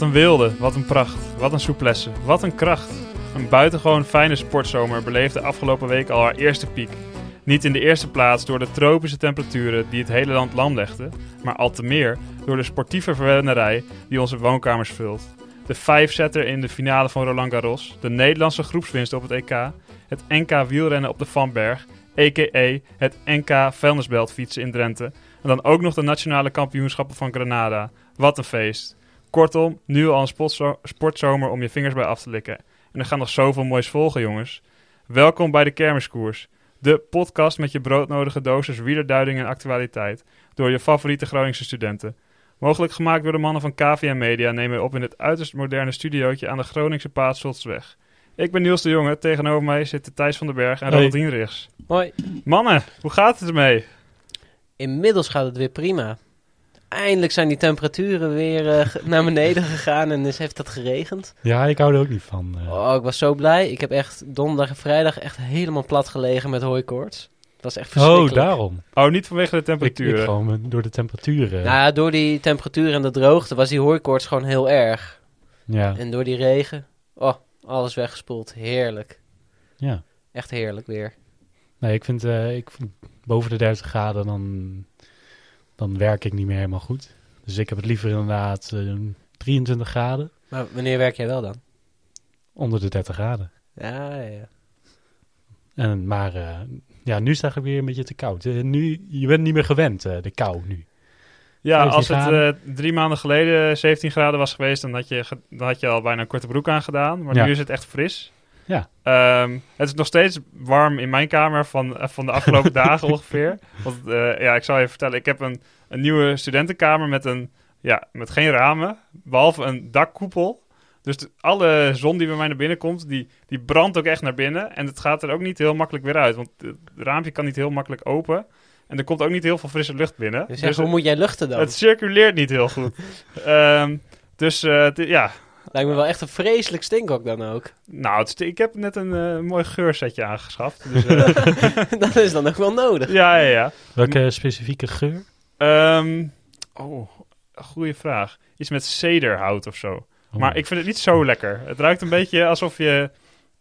Wat een wilde, wat een pracht, wat een souplesse, wat een kracht. Een buitengewoon fijne sportzomer beleefde afgelopen week al haar eerste piek. Niet in de eerste plaats door de tropische temperaturen die het hele land lam legden, maar al te meer door de sportieve verwennerij die onze woonkamers vult. De vijfzetter in de finale van Roland Garros, de Nederlandse groepswinst op het EK, het NK wielrennen op de Vanberg, a.k.a. het NK vuilnisbelt fietsen in Drenthe en dan ook nog de nationale kampioenschappen van Granada. Wat een feest. Kortom, nu al een sportzomer om je vingers bij af te likken. En er gaat nog zoveel moois volgen, jongens. Welkom bij de Kermiskoers. De podcast met je broodnodige dosis wielerduiding en actualiteit. Door je favoriete Groningse studenten. Mogelijk gemaakt door de mannen van KVM Media nemen we op in het uiterst moderne studiootje aan de Groningse Paatslotsweg. Ik ben Niels de Jonge, tegenover mij zitten Thijs van den Berg en Hey. Ronald. Hoi. Mannen, hoe gaat het ermee? Inmiddels gaat het weer prima. Eindelijk zijn die temperaturen weer eh, naar beneden gegaan en dus heeft dat geregend. Ja, ik hou er ook niet van. eh. Oh, ik was zo blij. Ik heb echt donderdag en vrijdag echt helemaal plat gelegen met hooikoorts. Dat was echt oh, verschrikkelijk. daarom. Oh, niet vanwege de Ik, ik gewoon door de temperaturen. Nou ja, door die temperatuur en de droogte was die hooikoorts gewoon heel erg. ja, En door die regen, oh, alles weggespoeld. Heerlijk. ja. Echt heerlijk weer. Nee, ik vind, eh, ik vind boven de 30 graden, dan, dan werk ik niet meer helemaal goed. Dus ik heb het liever inderdaad eh, 23 graden, Maar wanneer werk jij wel dan? onder de 30 graden. Ja, ja. En, maar eh, ja, nu is het weer een beetje te koud. Eh, nu, je bent niet meer gewend, eh, de kou nu. Ja, 17 als het graden. eh, drie maanden geleden 17 graden was geweest, dan had je, ge- dan had je al bijna een korte broek aangedaan. Maar Ja. nu is het echt fris. Ja. Ehm, het is nog steeds warm in mijn kamer van, eh, van de afgelopen dagen ongeveer. Want eh, ja, ik zal je vertellen, ik heb een, een nieuwe studentenkamer met, een, ja, met geen ramen, behalve een dakkoepel. Dus de- alle zon die bij mij naar binnen komt, die, die brandt ook echt naar binnen. En het gaat er ook niet heel makkelijk weer uit, want het raampje kan niet heel makkelijk open. En er komt ook niet heel veel frisse lucht binnen. Dus Dus hoe moet jij luchten dan? het circuleert niet heel goed. Ehm, dus eh, ja, Lijkt me wel echt een vreselijk stinkok dan ook. nou, het ik heb net een eh, mooi geursetje aangeschaft. Dus, eh, dat is dan ook wel nodig. ja, ja, ja. Welke specifieke geur? Ehm, oh, goede vraag. Iets met cederhout of zo. Oh. Maar ik vind het niet zo lekker. Het ruikt een beetje alsof je...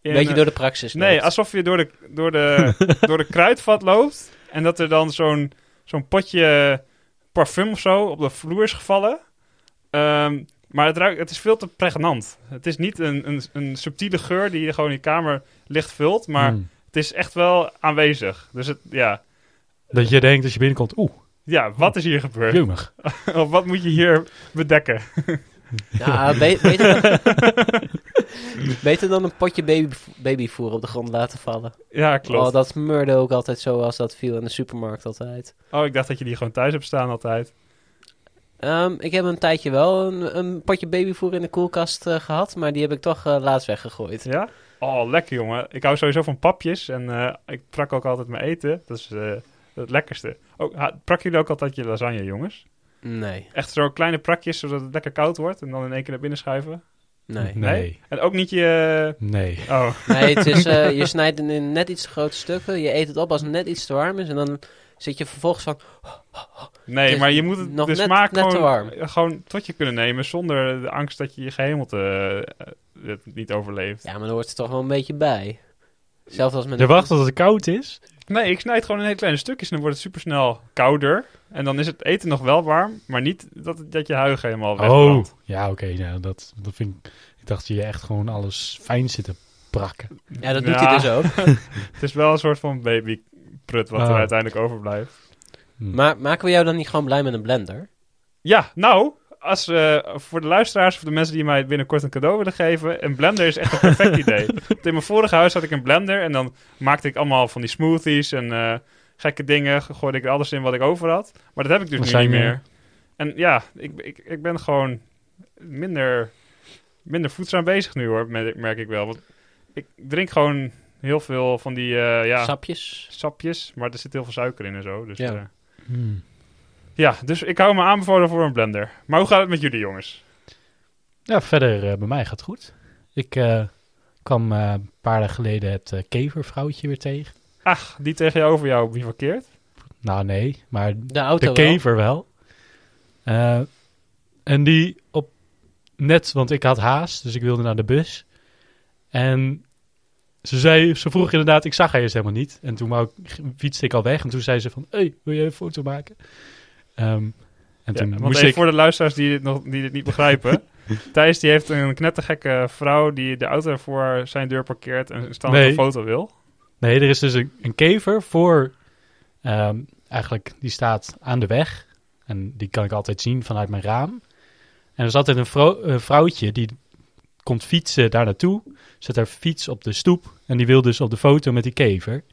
in Een beetje een- door de praxis Nee, loopt. alsof je door de, door de, door de kruidvat loopt. En dat er dan zo'n zo'n potje parfum of zo op de vloer is gevallen. Ehm, maar het, ruikt, het is veel te pregnant. Het is niet een, een, een subtiele geur die je gewoon in je kamer licht vult. Maar Hmm. het is echt wel aanwezig. Dus het, ja. Dat je denkt als je binnenkomt, oeh, ja, wat is hier gebeurd? jumig. of wat moet je hier bedekken? Ja, be- beter, dan, beter dan een potje baby, babyvoer op de grond laten vallen. Ja, klopt. Oh, dat meurde ook altijd zo als dat viel in de supermarkt altijd. Oh, ik dacht dat je die gewoon thuis hebt staan altijd. Ehm, ik heb een tijdje wel een, een potje babyvoer in de koelkast eh, gehad, maar die heb ik toch eh, laatst weggegooid. Ja? Oh, lekker jongen. Ik hou sowieso van papjes en eh, ik prak ook altijd mijn eten. Dat is eh, het lekkerste. Ook, ha, prak jullie ook altijd je lasagne, jongens? Nee, Echt zo kleine prakjes, zodat het lekker koud wordt en dan in één keer naar binnen schuiven? nee. Nee. En ook niet je... Nee. Oh, Nee, het is, eh, je snijdt het in net iets te grote stukken, je eet het op als het net iets te warm is en dan zit je vervolgens van... nee, is maar je moet het, nog de net- smaak net te gewoon, warm. gewoon tot je kunnen nemen zonder de angst dat je je gehemelte eh, het niet overleeft. Ja, maar dan hoort het toch wel een beetje bij. Zelfs als met Je wacht tot het koud is. Nee, ik snijd gewoon in hele kleine stukjes en dan wordt het supersnel kouder. En dan is het eten nog wel warm, maar niet dat, dat je huig helemaal Oh, wegbrandt. ja, oké. nou, dat, dat vind ik... Ik dacht dat je echt gewoon alles fijn zit te prakken. Ja, dat doet Ja. hij dus ook. Het is wel een soort van wat er Oh. uiteindelijk overblijft. Hm. Maar maken we jou dan niet gewoon blij met een blender? Ja, nou, als, eh, voor de luisteraars of de mensen die mij binnenkort een cadeau willen geven, een blender is echt een perfect idee. Want in mijn vorige huis had ik een blender en dan maakte ik allemaal van die smoothies en eh, gekke dingen. Gooide ik er alles in wat ik over had. Maar dat heb ik dus nu niet meer. En ja, ik, ik, ik ben gewoon minder, minder voedzaam bezig nu hoor, mer- merk ik wel. Want ik drink gewoon heel veel van die eh, ja, Sapjes? sapjes, maar er zit heel veel suiker in en zo. Dus, Ja. ja. Hmm. ja, dus ik hou me aanbevolen voor een blender. Maar hoe gaat het met jullie jongens? Ja, verder eh, bij mij gaat het goed. Ik eh, kwam eh, een paar dagen geleden het eh, kevervrouwtje weer tegen. Ach, die tegen jou over jou bivakkeert? Nou, nee, maar De auto de wel. kever wel. Eh, en die op net, want ik had haast, dus ik wilde naar de bus. En ze zei, ze vroeg inderdaad, ik zag haar eerst helemaal niet. En toen wou ik, fietste ik al weg en toen zei ze van, hey, wil je een foto maken? Ehm, en toen moest even ik... voor de luisteraars die dit, nog, die dit niet begrijpen. Thijs die heeft een knettergekke vrouw die de auto voor zijn deur parkeert en Nee. een foto wil. Nee, er is dus een, een kever voor, ehm, eigenlijk, die staat aan de weg. En die kan ik altijd zien vanuit mijn raam. En er is altijd een, vrou- een vrouwtje die komt fietsen daar naartoe. Zet haar fiets op de stoep. En die wil dus op de foto met die kever.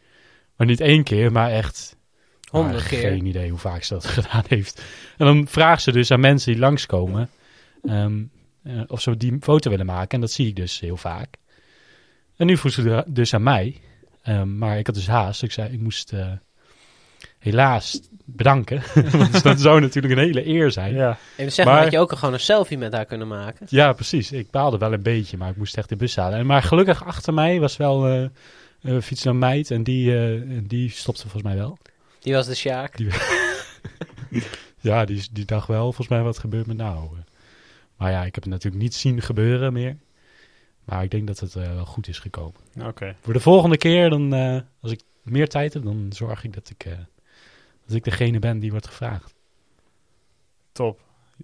Maar niet één keer, maar echt... Honderd maar keer. Geen idee hoe vaak ze dat gedaan heeft. En dan vraagt ze dus aan mensen die langskomen... eh, of ze die foto willen maken. En dat zie ik dus heel vaak. En nu vroeg ze dus aan mij. Ehm, maar ik had dus haast. Ik zei, ik moest eh, helaas bedanken. Want dat zou natuurlijk een hele eer zijn. Ja. Ja. Even zeggen, Maar- had je ook gewoon een selfie met haar kunnen maken. precies. Ik baalde wel een beetje, maar ik moest echt de bus halen. En, maar gelukkig achter mij was wel eh een fietsende meid. En die, eh, en die stopte volgens mij wel. Die was de Sjaak. Ja, die, die dacht wel volgens mij wat gebeurt met nou. eh. Maar ja, ik heb het natuurlijk niet zien gebeuren meer. Maar ik denk dat het eh, wel goed is gekomen. Oké. Voor de volgende keer, dan, eh, als ik meer tijd heb, dan zorg ik dat ik, eh, dat ik degene ben die wordt gevraagd. Top.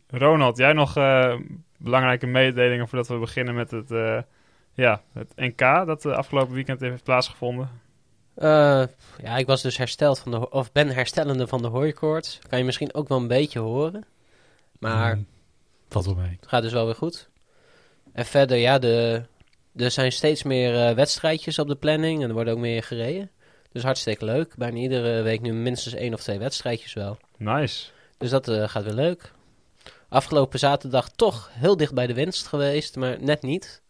Ronald, jij nog eh, belangrijke mededelingen voordat we beginnen met het, eh, ja, het NK dat de afgelopen weekend heeft plaatsgevonden? Eh, ja, ik was dus hersteld van de, of ben herstellende van de hooikoorts. Kan je misschien ook wel een beetje horen. Maar Mm, valt wel mee. het gaat dus wel weer goed. En verder, ja, de, er zijn steeds meer eh, wedstrijdjes op de planning en er worden ook meer gereden. Dus hartstikke leuk. Bijna iedere week nu minstens één of twee wedstrijdjes wel. Nice. Dus dat eh, gaat weer leuk. Afgelopen zaterdag toch heel dicht bij de winst geweest, maar net niet.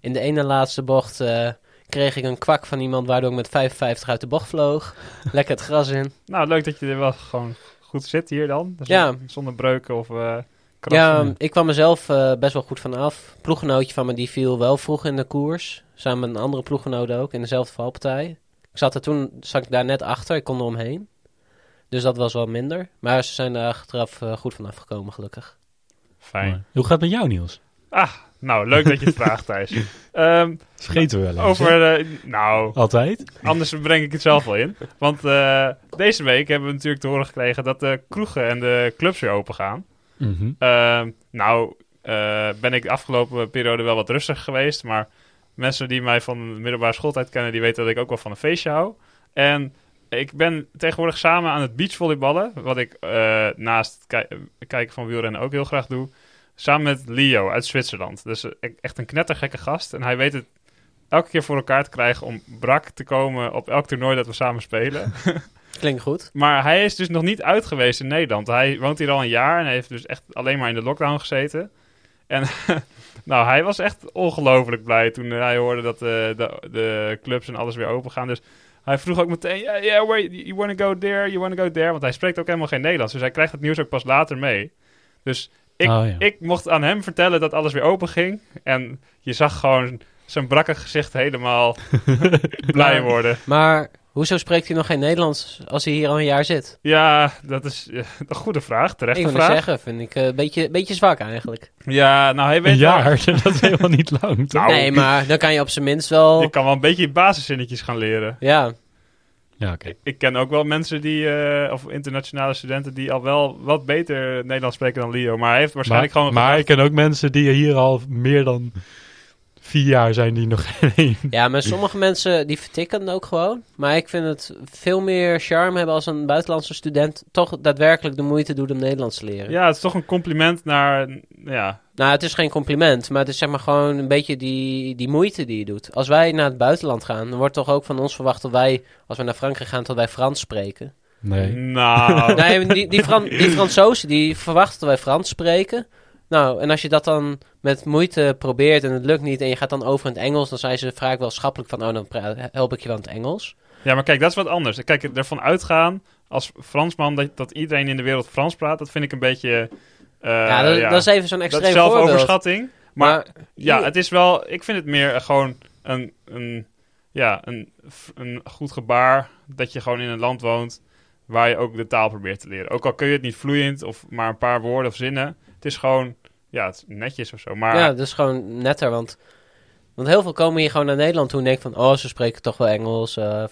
In de ene laatste bocht eh, kreeg ik een kwak van iemand waardoor ik met 55 uit de bocht vloog. Lekker het gras in. Nou, leuk dat je er wel gewoon goed zit hier dan. Dus Ja. Zonder breuken of eh krassen. Ja, ik kwam mezelf best wel goed van af. Ploeggenootje van me die viel wel vroeg in de koers. Samen met een andere ploeggenoot ook, in dezelfde valpartij. Ik zat er toen, zat ik daar net achter, ik kon er omheen. Dus dat was wel minder. Maar ze zijn er achteraf eh, goed van afgekomen, gelukkig. Fijn. Hoe gaat het met jou, Niels? Ah, nou, leuk dat je het vraagt, Thijs. Ehm, vergeten we wel eens. over, nou, Altijd? anders breng ik het zelf wel in. Want eh, deze week hebben we natuurlijk te horen gekregen dat de kroegen en de clubs weer open gaan. Mhm. Ehm, nou, eh, ben ik de afgelopen periode wel wat rustig geweest. Maar mensen die mij van de middelbare schooltijd kennen, die weten dat ik ook wel van een feestje hou. En ik ben tegenwoordig samen aan het beachvolleyballen. Wat ik eh, naast het eh, kijken van wielrennen ook heel graag doe. Samen met Leo uit Zwitserland. Dus eh, e- echt een knettergekke gast. En hij weet het elke keer voor elkaar te krijgen om brak te komen op elk toernooi dat we samen spelen. Klinkt goed. Maar hij is dus nog niet uit geweest in Nederland. Hij woont hier al een jaar en heeft dus echt alleen maar in de lockdown gezeten. En nou, hij was echt ongelooflijk blij toen hij hoorde dat de, de, de clubs en alles weer open gaan. Dus hij vroeg ook meteen, yeah, wait, you want to go there, you want to go there. Want hij spreekt ook helemaal geen Nederlands, dus hij krijgt het nieuws ook pas later mee. Dus ik, Oh, ja. ik mocht aan hem vertellen dat alles weer open ging. En je zag gewoon zijn brakke gezicht helemaal blij worden. Maar hoezo spreekt hij nog geen Nederlands als hij hier al een jaar zit? Ja, dat is eh, een goede vraag, terechte ik wil vraag. zeggen, vind ik eh, een beetje, beetje zwak eigenlijk. Ja, nou hij weet Een wel- jaar, dat is helemaal niet lang. toch? Nou, nee, maar dan kan je op zijn minst wel... Je kan wel een beetje basiszinnetjes gaan leren. Ja, Ja, oké. Ik ken ook wel mensen die, eh, of internationale studenten, die al wel wat beter Nederlands spreken dan Leo. Maar hij heeft waarschijnlijk Maar, gewoon. maar gedacht- ik ken ook mensen die hier al meer dan vier jaar zijn die nog geen... ja, maar sommige mensen die vertikken het ook gewoon. Maar ik vind het veel meer charme hebben als een buitenlandse student toch daadwerkelijk de moeite doet om Nederlands te leren. Ja, het is toch een compliment naar. Ja, Nou, het is geen compliment, maar het is zeg maar gewoon een beetje die, die moeite die je doet. Als wij naar het buitenland gaan, dan wordt toch ook van ons verwacht dat wij, als we naar Frankrijk gaan, dat wij Frans spreken. Nee. nou. Nee, die, die, Fran die Fransozen, die verwachten dat wij Frans spreken. Nou, en als je dat dan met moeite probeert en het lukt niet en je gaat dan over in het Engels, dan zijn ze vaak wel schappelijk van, oh, dan help ik je wel in het Engels. Ja, maar kijk, dat is wat anders. Kijk, ervan uitgaan als Fransman dat, dat iedereen in de wereld Frans praat, dat vind ik een beetje. eh, ja, dat, dat is even zo'n dat extreem voorbeeld. zelfoverschatting. Maar, Maar, ja, het is wel. Ik vind het meer gewoon een, een, ja, een, een goed gebaar dat je gewoon in een land woont waar je ook de taal probeert te leren. Ook al kun je het niet vloeiend of maar een paar woorden of zinnen. Het is gewoon, ja, het is netjes of zo. Maar Ja, dat is gewoon netter, want, want heel veel komen hier gewoon naar Nederland toe en denken van, oh, ze spreken toch wel Engels, eh,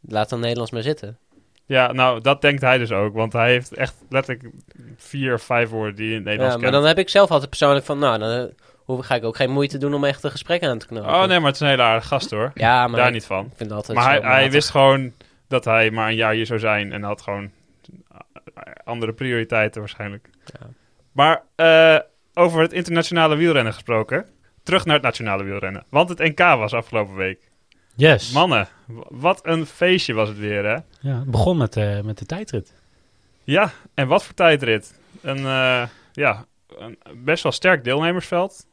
laat dan Nederlands maar zitten. Ja, nou, dat denkt hij dus ook. Want hij heeft echt letterlijk vier of vijf woorden die in het Ja, Nederlands maar kent. dan heb ik zelf altijd persoonlijk van, nou, dan eh, hoef, ga ik ook geen moeite doen om echt een gesprek aan te knopen. Oh nee, maar het is een hele aardige gast hoor. Ja, maar Daar niet van. vind altijd Maar hij, hij wist gewoon dat hij maar een jaar hier zou zijn. En had gewoon andere prioriteiten waarschijnlijk. Ja. Maar eh, over het internationale wielrennen gesproken. Terug naar het nationale wielrennen. Want het NK was afgelopen week. Yes. Mannen, wat een feestje was het weer hè. Ja, het begon met, eh, met de tijdrit. Ja, en wat voor tijdrit. Een, eh, ja, een best wel sterk deelnemersveld.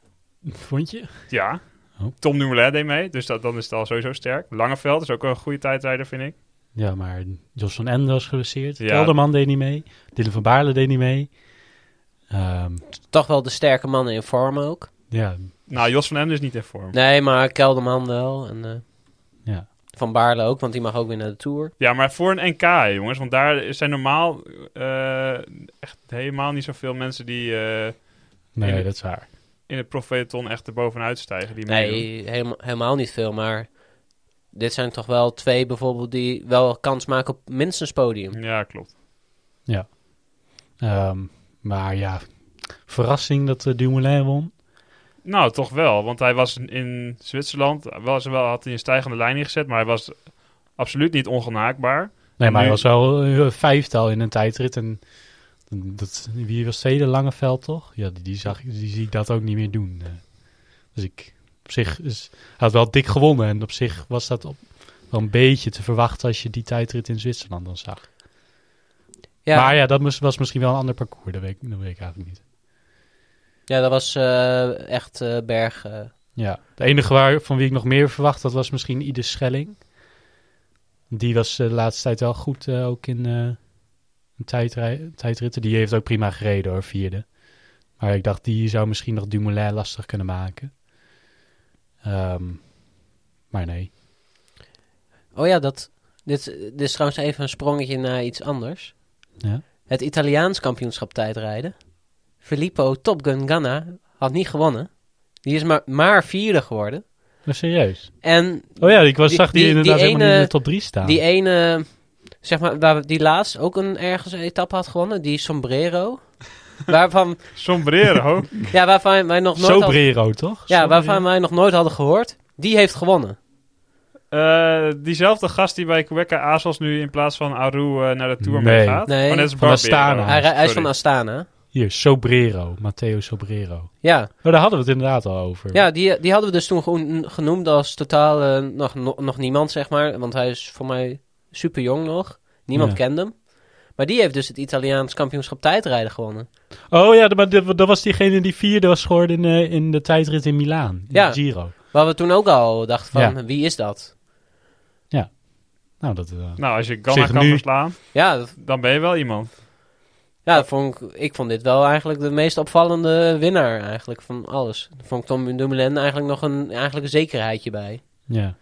Vond je? Ja. Oh. Tom Dumoulin deed mee, dus dat, dan is het al sowieso sterk. Langeveld is ook een goede tijdrijder, vind ik. Ja, maar Jos van Ende was geblesseerd. Ja. Kelderman deed niet mee. Dylan van Baarle deed niet mee. Ehm, Toch wel de sterke mannen in vorm ook. ja, Nou, Jos van Emden is niet in vorm. Nee, maar Kelderman wel. En eh, ja. Van Baarle ook, want die mag ook weer naar de Tour. Ja, maar voor een NK, jongens. Want daar zijn normaal eh, echt helemaal niet zoveel mensen die eh, Nee, In- dat is waar. in het profeton echt er bovenuit stijgen. Die. Nee, helemaal, helemaal niet veel, maar dit zijn toch wel twee bijvoorbeeld die wel kans maken op minstens podium. Ja, klopt. Ehm, maar ja, verrassing dat uh, Dumoulin won. Nou, toch wel. Want hij was in Zwitserland, was wel, had hij een stijgende lijn ingezet, maar hij was absoluut niet ongenaakbaar. Nee, maar nu- hij was wel een vijftal in een tijdrit. En dat, wie was tweede? Langeveld, toch? Ja, die, die, zag, die zie ik dat ook niet meer doen. eh. Dus ik, op zich, is, hij had wel dik gewonnen. En op zich was dat op, wel een beetje te verwachten als je die tijdrit in Zwitserland dan zag. Ja, Maar ja, dat was misschien wel een ander parcours. Dat weet, ik- dat weet ik eigenlijk niet. ja dat was eh, echt eh, berg. eh. Ja, de enige waar, van wie ik nog meer verwacht, dat was misschien Ide Schelling. Die was de laatste tijd wel goed, ook in een tijdrij- tijdritten. Die heeft ook prima gereden hoor, vierde. Maar ik dacht, die zou misschien nog Dumoulin lastig kunnen maken. Ehm, maar nee. Oh ja, dat, dit, dit is trouwens even een sprongetje naar iets anders. Ja? Het Italiaans kampioenschap tijdrijden. Filippo Top Gun Ganna had niet gewonnen. Die is maar, maar vierde geworden. Maar serieus? En Oh ja, ik was, Die- zag die, die- inderdaad die helemaal niet in de top 3 staan. die ene, zeg maar, waar die laatst ook een ergens een etappe had gewonnen, die Sombrero. waarvan, Sombrero. ja, waarvan wij nog nooit hadden, Sobrero, toch? ja, waarvan wij nog nooit hadden gehoord. Die heeft gewonnen. Eh, diezelfde gast die bij Quebec Azos nu in plaats van Aru eh, naar de Tour Nee. mee gaat. Nee. Net als Van Barbero. Astana. hij, hij is van Astana. Hier, Sobrero. Matteo Sobrero. Ja, Oh, daar hadden we het inderdaad al over. ja die, die hadden we dus toen gewoon genoemd als totaal eh, nog, nog, nog niemand, zeg maar. Want hij is voor mij super jong nog. Niemand Ja. kende hem. Maar die heeft dus het Italiaans kampioenschap tijdrijden gewonnen. Oh ja, maar dat was diegene die vierde was geworden in, in de tijdrit in Milaan. In Ja. de Giro. Waar we toen ook al dachten van, Ja. wie is dat? Nou, dat... eh, Nou, als je Ganna Zich kan nu- verslaan, Ja, dat, dan ben je wel iemand. ja dat vond ik, ik vond dit wel eigenlijk de meest opvallende winnaar eigenlijk van alles. Daar vond ik Tom Dumoulin eigenlijk nog een, eigenlijk een zekerheidje bij. ja.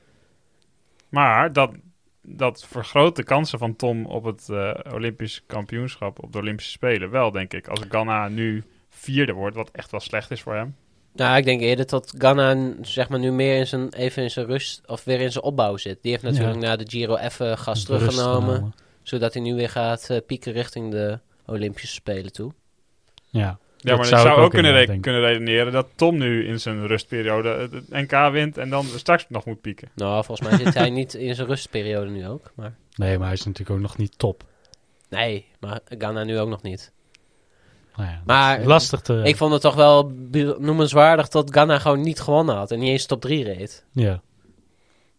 Maar dat, dat vergroot de kansen van Tom op het eh, Olympisch kampioenschap, op de Olympische Spelen. Wel, denk ik. Als Ganna nu vierde wordt, wat echt wel slecht is voor hem. Nou, ik denk eerder dat Ganna n- zeg maar nu meer in zijn, even in zijn rust of weer in zijn opbouw zit. Die heeft natuurlijk Ja. na de Giro even gas Rust teruggenomen. genomen. Zodat hij nu weer gaat eh, pieken richting de Olympische Spelen toe. Ja. Ja, Dat maar je zou zou, ik ook ook kunnen, inderdaad re- denken. kunnen redeneren dat Tom nu in zijn rustperiode het NK wint en dan straks nog moet pieken. Nou, volgens mij zit hij niet in zijn rustperiode nu ook. Maar Nee, maar hij is natuurlijk ook nog niet top. nee, maar Ganna nu ook nog niet. Nou ja, Maar- lastig te... Ik vond het toch wel noemenswaardig dat Ganna gewoon niet gewonnen had. En niet eens top 3 reed. Ja.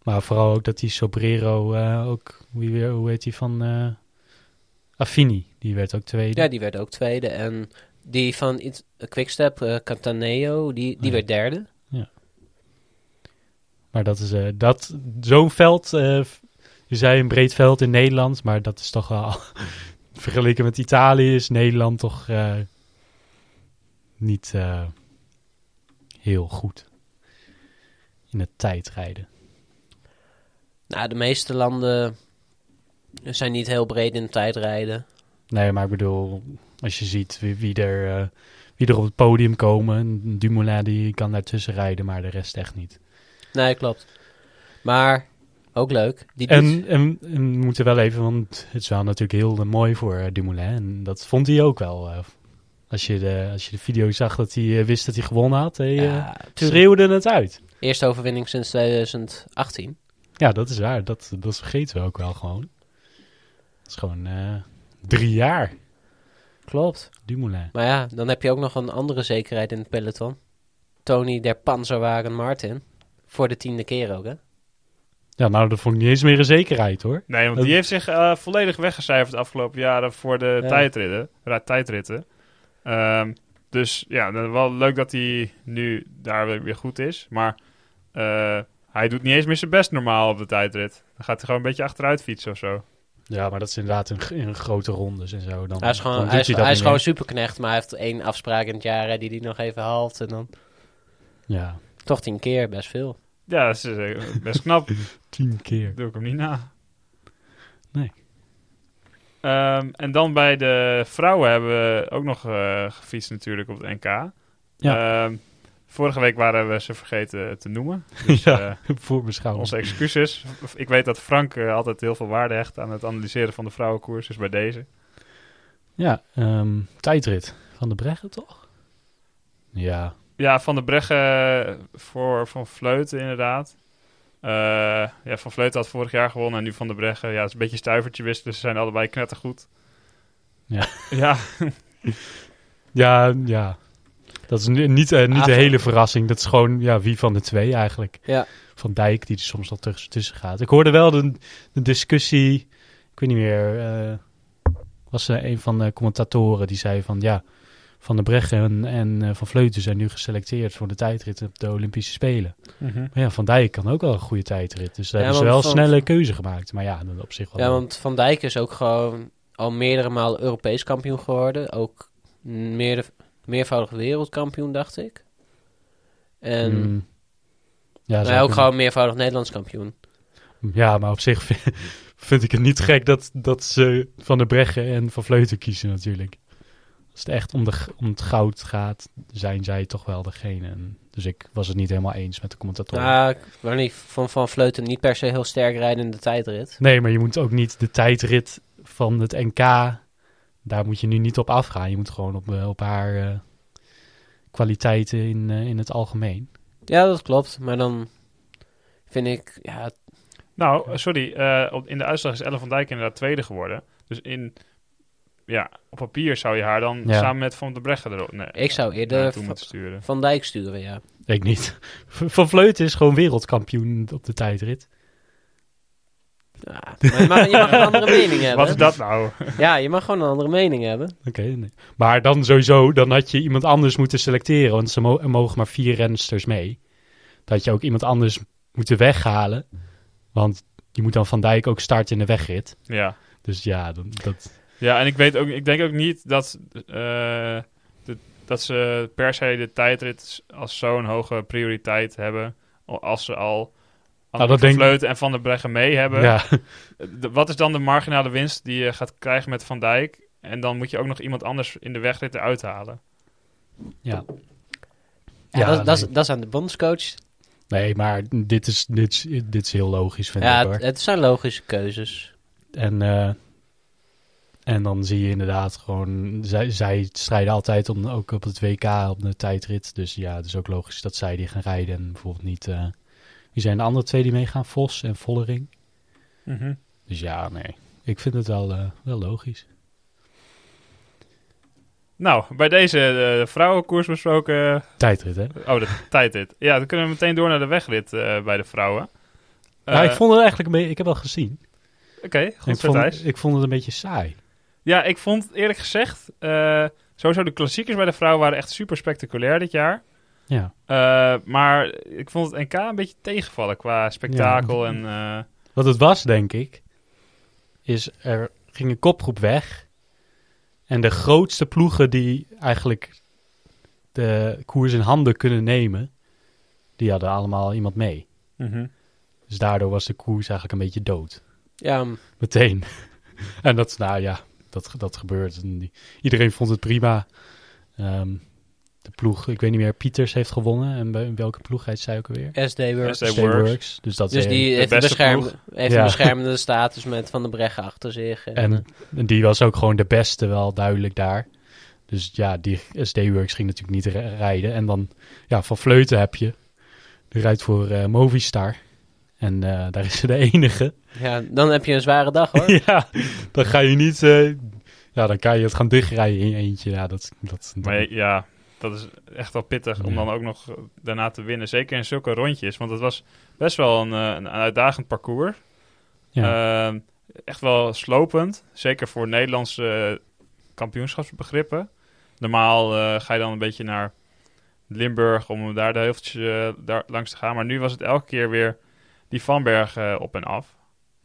Maar vooral ook dat die Sobrero eh, ook... Wie weer, hoe heet die van... eh Affini. Die werd ook tweede. Ja, die werd ook tweede. En die van iets- Quickstep, eh Cantaneo, die, die Ja. werd derde. Maar dat is... eh, dat Zo'n veld... je zei een breed veld in Nederland. Maar dat is toch wel... vergeleken met Italië is Nederland toch... eh, niet eh, heel goed. In het tijdrijden. Nou, de meeste landen zijn niet heel breed in het tijdrijden. Nee, maar ik bedoel... Als je ziet wie, wie, er, eh, wie er op het podium komen. Dumoulin die kan daartussen rijden, maar de rest echt niet. Nee, klopt. Maar ook leuk. Die En, en, en we moeten wel even, want het is wel natuurlijk heel mooi voor eh, Dumoulin. En dat vond hij ook wel. eh. als, je de, als je de video zag dat hij eh, wist dat hij gewonnen had, hij ja, schreeuwde het uit. Eerste overwinning sinds 2018. Ja, dat is waar. Dat, dat vergeten we ook wel gewoon. Dat is gewoon drie jaar, Klopt. Dumoulin. Maar ja, dan heb je ook nog een andere zekerheid in het peloton. Tony der Panzerwagen Martin. Voor de tiende keer ook, hè? Ja, nou, dat vond ik niet eens meer een zekerheid hoor. Nee, want Dat- die heeft zich eh, volledig weggecijferd de afgelopen jaren voor de Ja. tijdritten. ra- tijdritten. Ehm, dus ja, wel leuk dat hij nu daar weer, weer goed is. Maar eh, hij doet niet eens meer zijn best normaal op de tijdrit. Dan gaat hij gewoon een beetje achteruit fietsen of zo. Ja, maar dat is inderdaad in, in grote rondes en zo. Dan, Hij is gewoon, hij is, hij gewoon superknecht, maar hij heeft één afspraak in het jaar hè, die hij nog even haalt. En dan Ja, toch tien keer, best veel. Ja, dat is eh, best knap. tien keer. Doe ik hem niet na. Nee. Ehm, en dan bij de vrouwen hebben we ook nog eh, gefietst natuurlijk op het NK. Ehm, vorige week waren we ze vergeten te noemen. Dus Ja. eh, Voor beschouwing. onze excuses. Ik weet dat Frank altijd heel veel waarde hecht aan het analyseren van de vrouwenkoers. Dus bij deze. Ja, ehm, tijdrit van de Breggen toch? Ja, Ja, Van de Breggen voor Van Vleuten inderdaad. Eh, ja, Van Vleuten had vorig jaar gewonnen en nu Van de Breggen. Ja, het is een beetje stuivertje wisselen. Ze zijn allebei knettergoed. Ja. Ja, ja, ja. Dat is ni- niet, eh, niet de hele verrassing. Dat is gewoon ja, wie van de twee eigenlijk. Ja. Van Dijk, die er soms wel tussen, gaat. Ik hoorde wel de, de discussie, ik weet niet meer, eh, was er een van de commentatoren die zei van ja, Van de Breggen en, en eh, Van Vleuten zijn nu geselecteerd voor de tijdrit op de Olympische Spelen. Maar ja, Van Dijk kan ook wel een goede tijdrit. Dus daar Ja, hebben ze wel Van- snelle keuze gemaakt. Maar ja, dat op zich wel. Ja, want Van Dijk is ook gewoon al meerdere malen Europees kampioen geworden. Ook meerde, meervoudig wereldkampioen, dacht ik. En Mm. ja, maar zou ook kunnen. gewoon meervoudig Nederlands kampioen. Ja, maar op zich vind, vind ik het niet gek dat, dat ze Van de Breggen en Van Vleuten kiezen natuurlijk. Als het echt om, de, om het goud gaat, zijn zij toch wel degene. En dus ik was het niet helemaal eens met de commentatoren. Nou, ik wou niet van Van Vleuten niet per se heel sterk rijden in de tijdrit. Nee, maar je moet ook niet de tijdrit van het NK, daar moet je nu niet op afgaan. Je moet gewoon op, eh, op haar eh, kwaliteiten in, eh, in het algemeen. Ja, dat klopt. Maar dan vind ik, ja, Nou, sorry. eh, op, in de uitslag is Ellen van Dijk inderdaad tweede geworden. Dus in, ja, op papier zou je haar dan Ja. samen met Van de Breggen erop nee, ik zou eerder naartoe Va- moeten sturen. Van Dijk sturen, ja. Ik niet. Van Vleuten is gewoon wereldkampioen op de tijdrit. ja maar je mag, je mag een andere mening hebben. Wat is dat nou? Ja, je mag gewoon een andere mening hebben. Oké, nee. maar dan sowieso, dan had je iemand anders moeten selecteren, want ze mo- mogen maar vier rensters mee. Had je ook iemand anders moeten weghalen, want je moet dan Van Dijk ook starten in de wegrit. ja. Dus ja, dan, dat, Ja, en ik weet ook, ik denk ook niet dat, eh, de, dat ze per se de tijdrit als zo'n hoge prioriteit hebben. al- Als ze al Nou, dat denk- Vleuten en Van der Breggen mee hebben. ja, De- wat is dan de marginale winst die je gaat krijgen met Van Dijk? En dan moet je ook nog iemand anders in de wegrit eruit halen. ja. Ja, Ja, dat, dat, is, nee. dat is aan de bondscoach. Nee, maar dit is, dit is, dit is heel logisch, vind Ja, ik het, het zijn logische keuzes. En, eh, en dan zie je inderdaad gewoon, zij, zij strijden altijd om, ook op het WK, op de tijdrit. Dus ja, het is ook logisch dat zij die gaan rijden en bijvoorbeeld niet... eh, wie zijn de andere twee die meegaan? Vos en Vollering. Dus ja, nee, ik vind het wel, eh, wel logisch. Nou, bij deze eh, vrouwenkoers besproken. Tijdrit, hè? Oh, de tijdrit. Ja, dan kunnen we meteen door naar de wegrit bij de vrouwen. Eh, ik vond het eigenlijk een beetje, ik heb wel gezien. Oké, goed ik, vond, ik vond het een beetje saai. Ja, ik vond eerlijk gezegd, eh, sowieso de klassiekers bij de vrouwen waren echt super spectaculair dit jaar. Ja. Eh, maar ik vond het NK een beetje tegenvallen qua spektakel Ja. en... eh, Wat het was, denk ik, is er ging een kopgroep weg. En de grootste ploegen die eigenlijk de koers in handen kunnen nemen, die hadden allemaal iemand mee. Dus daardoor was de koers eigenlijk een beetje dood. Ja, Meteen. en dat is, nou ja, dat, dat gebeurt. En die, iedereen vond het prima. Ehm, de ploeg, ik weet niet meer, Pieters heeft gewonnen. En bij welke ploeg heet zij ook alweer? SD Works. SD SD Works. Dus dat Dus is die heeft, een beste beschermde, heeft Ja. een beschermende status met Van de Breggen achter zich. En, En, en die was ook gewoon de beste, wel duidelijk daar. Dus ja, die SD-Works ging natuurlijk niet ri- rijden. En dan, ja, van Vleuten heb je. Die rijdt voor eh, Movistar. En eh, daar is ze de enige. ja, dan heb je een zware dag hoor. ja, dan ga je niet... eh, ja, dan kan je het gaan dichtrijden in je eentje. Ja, dat, dat, Maar ja, dat is echt wel pittig om dan ook nog daarna te winnen. Zeker in zulke rondjes. Want het was best wel een, eh, een uitdagend parcours. ja. Ehm, echt wel slopend. Zeker voor Nederlandse kampioenschapsbegrippen. Normaal eh, ga je dan een beetje naar Limburg om daar de heuveltjes eh, daar langs te gaan. Maar nu was het elke keer weer die Vanberg eh, op en af.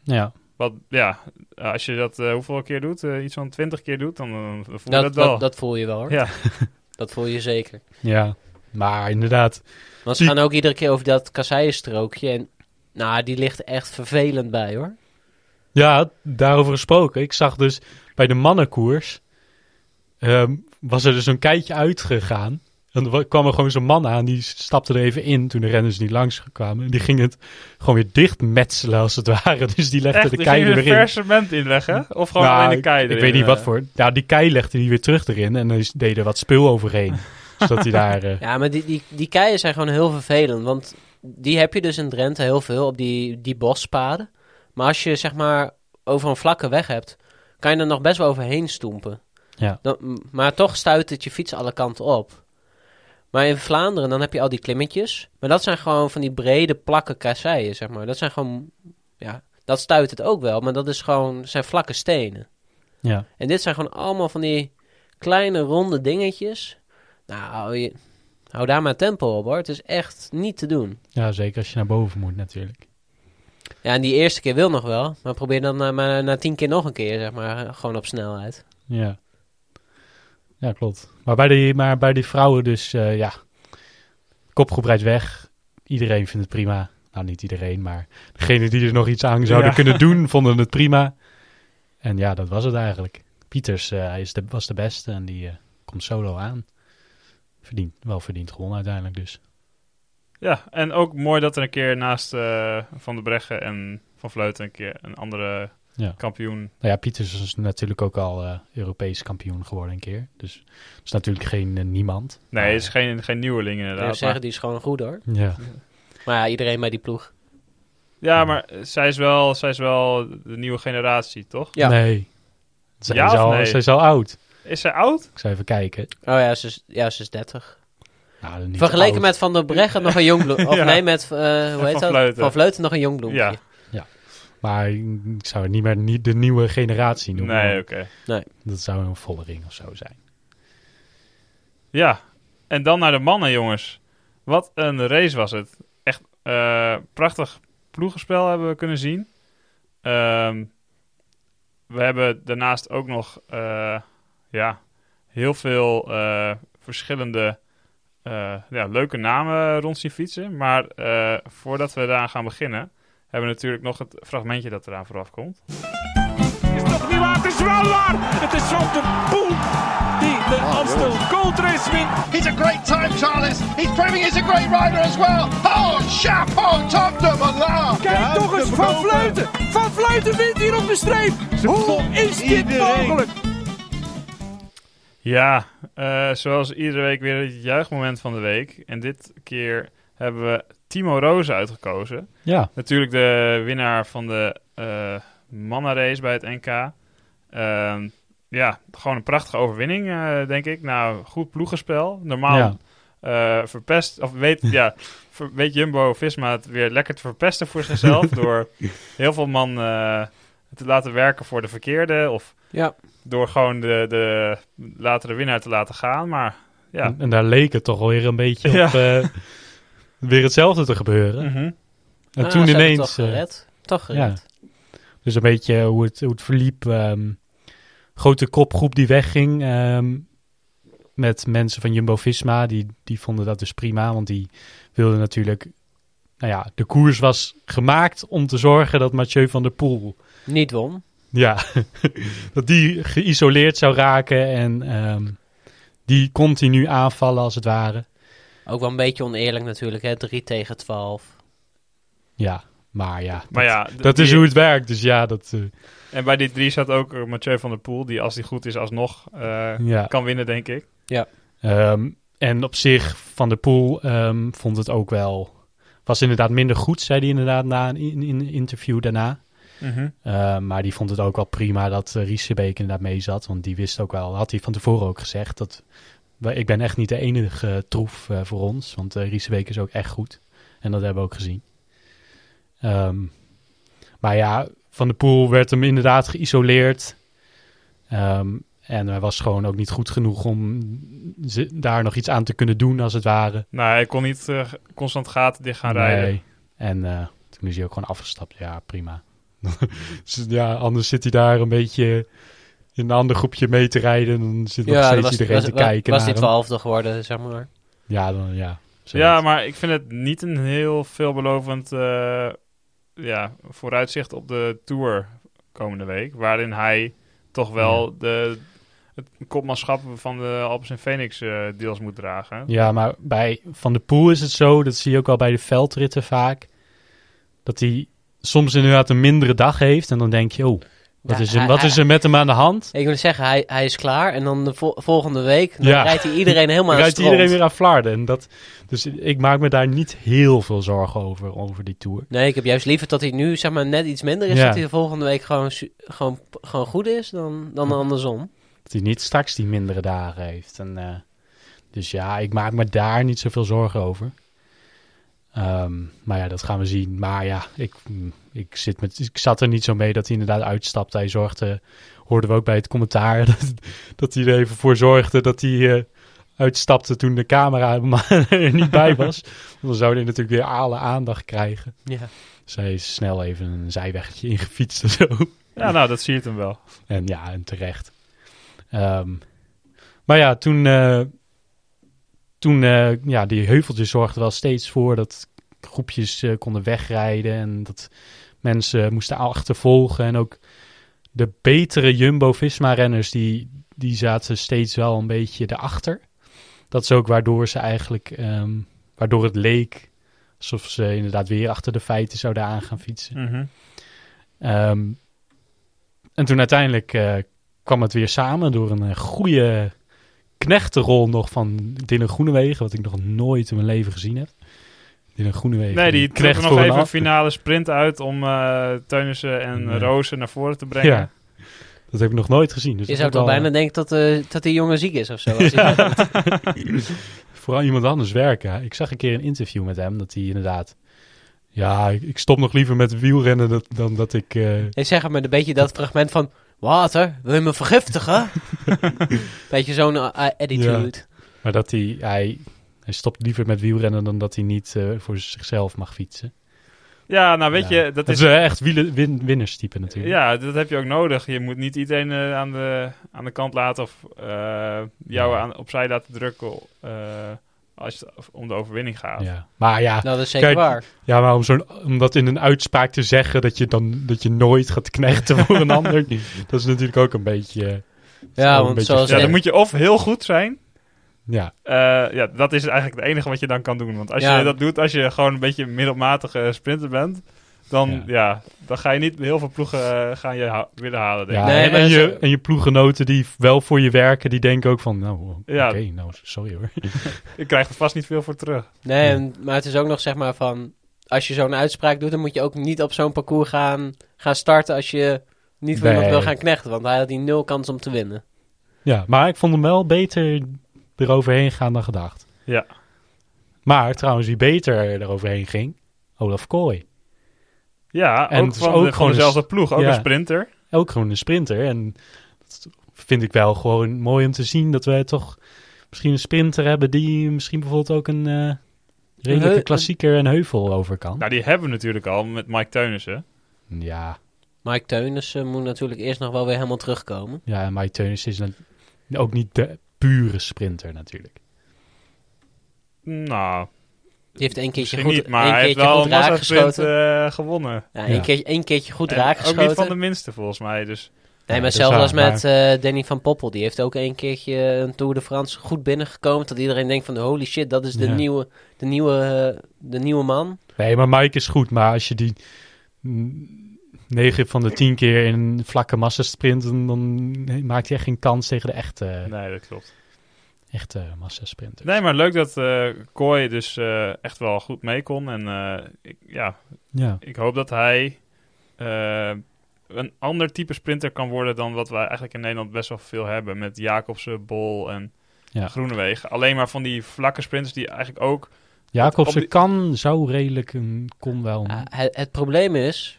ja. Wat, ja, als je dat eh, hoeveel keer doet, eh, iets van twintig keer doet, dan, dan voel je Dat, dat, wel. dat, dat voel je wel hoor. Ja. Dat voel je zeker. Ja, maar inderdaad. Want ze Die- gaan ook iedere keer over dat kasseienstrookje. En nou, die ligt echt vervelend bij hoor. Ja, daarover gesproken. Ik zag dus bij de mannenkoers... ehm, was er dus een keitje uitgegaan. Wa- kwam er gewoon zo'n man aan, die stapte er even in toen de renners niet langs kwamen. En die ging het gewoon weer dichtmetselen als het ware. Dus die legde Echt, de die kei ging er een in. cement inleggen? Of gewoon Nou, alleen de kei Ik, erin, weet niet eh? wat voor... Ja, die kei legde die weer terug erin en dan er wat spul overheen. zodat hij daar... eh, Ja, maar die, die, die keien zijn gewoon heel vervelend. Want die heb je dus in Drenthe heel veel op die, die bospaden. Maar als je zeg maar over een vlakke weg hebt, kan je er nog best wel overheen stoempen. Ja. Dan, maar toch stuit het je fiets alle kanten op. Maar in Vlaanderen, dan heb je al die klimmetjes. Maar dat zijn gewoon van die brede plakken kasseien, zeg maar. Dat zijn gewoon, ja, dat stuit het ook wel. Maar dat is gewoon, zijn vlakke stenen. ja. En dit zijn gewoon allemaal van die kleine ronde dingetjes. Nou, hou, je, hou daar maar tempo op hoor. Het is echt niet te doen. ja, zeker als je naar boven moet natuurlijk. Ja, en die eerste keer wil nog wel. Maar probeer dan eh, maar na tien keer nog een keer, zeg maar. Gewoon op snelheid. Ja. Ja, klopt. Maar bij die, maar bij die vrouwen dus, eh, ja, kopgroep rijdt weg. Iedereen vindt het prima. Nou, niet iedereen, maar degenen die er nog iets aan zouden Ja. kunnen doen, vonden het prima. En ja, dat was het eigenlijk. Pieters eh, hij is de, was de beste en die eh, komt solo aan. Verdient, wel verdiend gewonnen uiteindelijk dus. Ja, en ook mooi dat er een keer naast Van der Breggen en Van Vleuten een keer een andere Ja. kampioen... Nou ja, Pieters is natuurlijk ook al eh, Europees kampioen geworden een keer. Dus het is natuurlijk geen eh, niemand. Nee, het is geen, geen nieuweling Ik inderdaad. zeggen, Maar, die is gewoon goed hoor. Ja, Maar ja, iedereen bij die ploeg. ja, maar zij is, wel, zij is wel de nieuwe generatie, toch? Ja. nee. Zij, Ja is of al, nee? zij is al oud. Is zij oud? Ik zou even kijken. Oh ja, ze is, ja, ze is 30. Nou, niet Vergeleken oud. met Van der Breggen nog een jong bloem. Of Ja. nee, met, eh, hoe heet Van dat? Vleuten. Van Vleuten nog een jong bloempje. Ja. Maar ik zou het niet meer niet de nieuwe generatie noemen. Nee, oké. Dat zou een Vollering of zo zijn. Ja, en dan naar de mannen, jongens. Wat een race was het. Echt eh, prachtig ploegenspel hebben we kunnen zien. Ehm, we hebben daarnaast ook nog eh, ja, heel veel eh, verschillende eh, ja, leuke namen rond zien fietsen. Maar eh, voordat we daaraan gaan beginnen, hebben we natuurlijk nog het fragmentje dat eraan vooraf komt. is toch niet waar? Het is wel waar! Het is Van der Poel die de Amstel Gold Race wint. He's a great time, Charles. He's proving he's a great rider as well. Oh, chapeau, top de Malin. Kijk toch eens, Van Vleuten! Van Vleuten wint hier op de streep! Hoe is dit mogelijk? Ja, eh, zoals iedere week weer het juichmoment van de week. En dit keer hebben we Timo Roos uitgekozen. Ja, Natuurlijk de winnaar van de eh mannenrace bij het NK. Ehm, ja, gewoon een prachtige overwinning, eh, denk ik. Nou, goed ploegenspel. Normaal Ja. eh, verpest, of weet, ja, ver- weet Jumbo-Visma het weer lekker te verpesten voor zichzelf... door heel veel man eh, te laten werken voor de verkeerde... of Ja. door gewoon de, de latere winnaar te laten gaan. Maar ja, En, en daar leek het toch alweer een beetje Ja. op eh, weer hetzelfde te gebeuren. Mhm. En Ah, toen ze hebben ineens... Toch eh, gered. Toch ja. gered. Dus een beetje hoe het, hoe het verliep. ehm, grote kopgroep die wegging. ehm, met mensen van Jumbo-Visma. Die, die vonden dat dus prima. Want die wilden natuurlijk... Nou ja, de koers was gemaakt om te zorgen dat Mathieu van der Poel Niet won. Ja, dat die geïsoleerd zou raken en ehm, die continu aanvallen als het ware. Ook wel een beetje oneerlijk natuurlijk, hè? 3 tegen 12. Ja, maar ja, Maar dat, ja, dat is die- hoe het werkt. Dus ja, dat, eh, En bij die drie zat ook eh, Mathieu van der Poel, die als die goed is alsnog eh, ja. kan winnen, denk ik. Ehm, en op zich, Van der Poel ehm, vond het ook wel... Was inderdaad minder goed, zei hij inderdaad na een in, in interview daarna. Ehm, maar die vond het ook wel prima dat uh, Riesebeek inderdaad mee zat. Want die wist ook wel, had hij van tevoren ook gezegd... dat ik ben echt niet de enige troef eh, voor ons. Want uh, Riesebeek is ook echt goed. En dat hebben we ook gezien. Ehm, maar ja, Van der Poel werd hem inderdaad geïsoleerd. Ehm, en hij was gewoon ook niet goed genoeg om daar nog iets aan te kunnen doen, als het ware. Nou, hij kon niet eh, constant gaten dicht gaan rijden. Nee. En eh, toen is hij ook gewoon afgestapt. Ja, prima. Dus ja, anders zit hij daar een beetje in een ander groepje mee te rijden. Dan zit nog Ja, steeds was, iedereen was, te was, kijken was naar die hem. twaalfde geworden, zeg maar. Ja, dan, ja. Ja, maar ik vind het niet een heel veelbelovend eh, ja, vooruitzicht op de Tour komende week. Waarin hij toch wel de, het kopmanschap van de Alpes en Phoenix eh, deels moet dragen. Ja, maar bij Van der Poel is het zo, dat zie je ook wel bij de veldritten vaak, dat hij soms inderdaad een mindere dag heeft. En dan denk je, oh, wat, Ja, is, er, wat hij- is er met hem aan de hand? Ik wil zeggen, hij, hij is klaar. En dan de vol- volgende week dan Ja. rijdt hij iedereen helemaal aan rijdt iedereen weer aan Vlaarden. En dat, dus ik maak me daar niet heel veel zorgen over, over die Tour. Nee, ik heb juist liever dat hij nu zeg maar, net iets minder is. Ja. Dat hij de volgende week gewoon, gewoon, gewoon goed is dan, dan andersom. Dat hij niet straks die mindere dagen heeft. En, eh, dus ja, ik maak me daar niet zoveel zorgen over. Ehm, maar ja, dat gaan we zien. Maar ja, ik, ik, zit met, ik zat er niet zo mee dat hij inderdaad uitstapte. Hij zorgde, hoorden we ook bij het commentaar, dat, dat hij er even voor zorgde dat hij eh, uitstapte toen de camera er niet bij was. Want dan zou hij natuurlijk weer alle aandacht krijgen. Ja. Dus hij is snel even een zijweggetje ingefietst en zo. Ja, nou, dat zie je hem wel. En ja, en terecht. Ehm, maar ja, toen, eh, toen eh, ja, die heuveltjes zorgden wel steeds voor dat groepjes eh, konden wegrijden en dat mensen moesten achtervolgen. En ook de betere Jumbo-Visma-renners, die, die zaten steeds wel een beetje erachter. Dat is ook waardoor ze eigenlijk, ehm, waardoor het leek alsof ze inderdaad weer achter de feiten zouden aan gaan fietsen. Mhm. Ehm, en toen uiteindelijk eh, kwam het weer samen door een goede knechtenrol nog van Dylan Groenewegen, wat ik nog nooit in mijn leven gezien heb. Dylan Groenewegen. Nee, die er nog even een finale sprint uit om eh Teunissen en Nee. Rozen naar voren te brengen. Ja, dat heb ik nog nooit gezien. Dus Je zou toch bijna denken dat, eh, dat die jongen ziek is of zo. Als eh, Vooral iemand anders werken. Ik zag een keer een interview met hem, dat hij inderdaad... Ja, ik, stop nog liever met wielrennen dat, dan dat ik... eh, Ik zeg maar een beetje dat fragment van... Water, wil je me vergiftigen? beetje zo'n eh, attitude. maar dat hij, hij... Hij stopt liever met wielrennen dan dat hij niet eh, voor zichzelf mag fietsen. Ja, nou weet Ja. je, dat Dat is... is eh, echt wielen, win, winnerstype natuurlijk. Ja, dat heb je ook nodig. Je moet niet iedereen eh, aan, de, aan de kant laten of eh, jou Ja. aan, opzij laten drukken eh, als het om de overwinning gaat. Ja. Maar ja, Nou, dat is zeker Kijk, waar. ja maar om, zo'n, om dat in een uitspraak te zeggen dat je dan dat je nooit gaat knechten voor een ander, dat is natuurlijk ook een beetje. eh, Ja, want beetje zoals... Ja, dan moet je of heel goed zijn. Ja, eh, ja, dat is eigenlijk het enige wat je dan kan doen. Want als Ja. je dat doet, als je gewoon een beetje een middelmatige sprinter bent, dan, Ja. ja. dan ga je niet heel veel ploegen eh, gaan je ha- willen halen. Denk ja ik. Nee, en, je, en je ploeggenoten die wel voor je werken, die denken ook van, nou, oké, Ja. nou, sorry hoor. Je krijgt er vast niet veel voor terug. Nee, en- maar het is ook nog zeg maar van... Als je zo'n uitspraak doet, dan moet je ook niet op zo'n parcours gaan, gaan starten als je niet voor Nee. iemand wil gaan knechten. Want hij had die nul kans om te winnen. Ja, maar ik vond hem wel beter eroverheen gaan dan gedacht. Ja. Maar trouwens, wie beter eroverheen ging, Olaf Kooi. Ja, En ook het is van, ook de, van gewoon een dezelfde ploeg. Ook ja. een sprinter. ook gewoon een sprinter. En dat vind ik wel gewoon mooi om te zien dat wij toch misschien een sprinter hebben die misschien bijvoorbeeld ook een eh redelijke klassieker en heuvel over kan. Nou, die hebben we natuurlijk al met Mike Teunissen. Ja, Mike Teunissen moet natuurlijk eerst nog wel weer helemaal terugkomen. ja en Mike Teunis is dan ook niet de pure sprinter natuurlijk. Nou, Die heeft één keertje goed, niet, maar één hij heeft keertje wel goed een raak massasprint geschoten. eh gewonnen. Ja, één, Ja. keer, één keertje goed En raak Ook niet geschoten. van de minste volgens mij. Dus Nee, maar zelfs als met eh, Danny van Poppel. Die heeft ook één keertje een Tour de France goed binnengekomen. Dat iedereen denkt van holy shit, dat is de, Ja. nieuwe, de, nieuwe, eh, de nieuwe man. Nee, maar Mike is goed. Maar als je die 9 van de 10 keer in een vlakke massasprint... dan, dan maakt hij echt geen kans tegen de echte, nee, dat klopt. Echte massasprinters. Nee, maar leuk dat eh Kooi dus eh, echt wel goed mee kon. En eh, ik, ja, Ja, ik hoop dat hij eh, een ander type sprinter kan worden dan wat wij eigenlijk in Nederland best wel veel hebben. Met Jacobsen, Bol en Ja. Groenewegen. Alleen maar van die vlakke sprinters die eigenlijk ook... Jacobsen die- kan zo redelijk, een, kon wel. Het probleem is,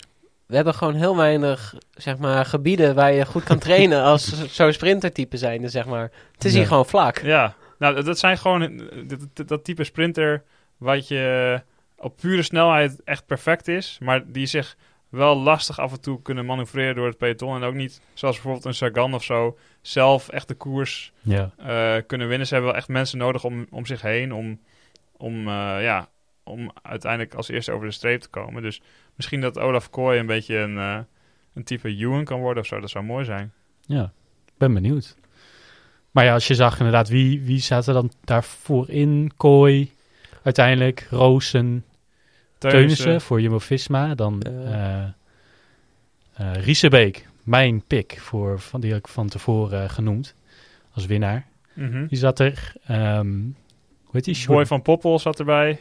we hebben gewoon heel weinig zeg maar, gebieden waar je goed kan trainen als zo'n sprintertype zijn. Zeg maar. Het is Ja. hier gewoon vlak. Ja, nou dat zijn gewoon dat, dat, dat type sprinter wat je op pure snelheid echt perfect is. Maar die zich wel lastig af en toe kunnen manoeuvreren door het peloton. En ook niet, zoals bijvoorbeeld een Sagan of zo, zelf echt de koers ja. eh, kunnen winnen. Ze hebben wel echt mensen nodig om, om zich heen, om, om, eh, ja, om uiteindelijk als eerste over de streep te komen. Dus misschien dat Olaf Kooi een beetje een, eh, een type Ewan kan worden of zo. Dat zou mooi zijn. Ja, ben benieuwd. Maar ja, als je zag inderdaad, wie, wie zaten dan daarvoor in? Kooi, uiteindelijk Roosen, Teunissen voor Jumbo-Visma. Dan Ja. eh eh, Riesebeek, mijn pick, voor, van, die had ik van tevoren genoemd als winnaar. Mhm. Die zat er. ehm hoe heet die? Boy van Poppel zat erbij.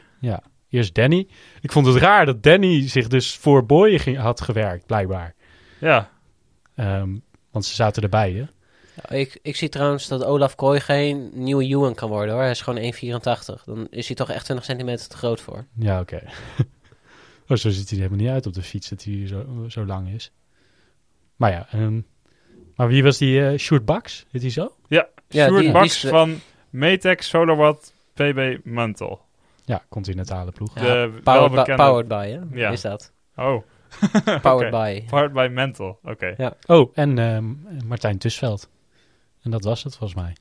Eerst Danny. Ik vond het raar dat Danny zich dus voor Boy ging, had gewerkt, blijkbaar. Ja, Ehm, want ze zaten er beide. Ik, ik zie trouwens dat Olaf Kooi geen nieuwe Ewan kan worden hoor. Hij is gewoon 1,84. Dan is hij toch echt 20 centimeter te groot voor. Ja, oké. oh, zo ziet hij er helemaal niet uit op de fiets, dat hij zo, zo lang is. Maar ja, ehm, maar wie was die uh, Sjoerd Baks? Heet hij zo? ja. Ja, Sjoerd Baks van Metex Solowatt PB Mantel. Ja, continentale ploeg. Ja, De Powered, by, welbekende- powered by, hè? Ja. Is dat? Oh. Powered by. Powered by Mental. Oké. Oh, en ehm, Martijn Tusveld. En dat was het volgens mij.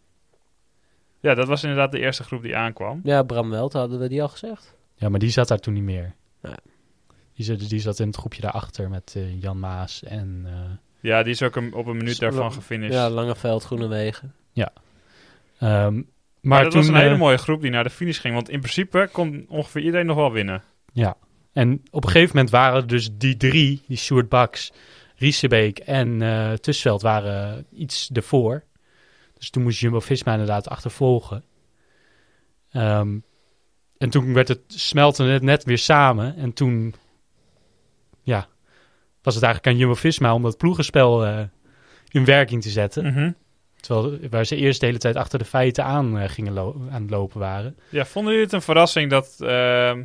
Ja, dat was inderdaad de eerste groep die aankwam. Ja, Bram Welt hadden we die al gezegd. Ja, maar die zat daar toen niet meer. Ja. Die, zat, die zat in het groepje daarachter met eh, Jan Maas en... eh, Ja, die is ook een, op een minuut daarvan gefinished. Ja, Langeveld, Groenewegen. ehm, maar maar dat toen, was een hele eh, mooie groep die naar de finish ging. Want in principe kon ongeveer iedereen nog wel winnen. Ja, en op een gegeven moment waren er dus die drie, die Sjoerd Baks, Riesebeek en Tusveld waren iets ervoor. Dus toen moest Jumbo-Visma inderdaad achtervolgen. Ehm, en toen werd het, smelten het net weer samen. En toen, ja, was het eigenlijk aan Jumbo-Visma om dat ploegenspel eh, in werking te zetten. Mhm. Terwijl waar ze eerst de hele tijd achter de feiten aan, eh, gingen lo- aan het lopen waren. Ja, vonden jullie het een verrassing dat, ehm,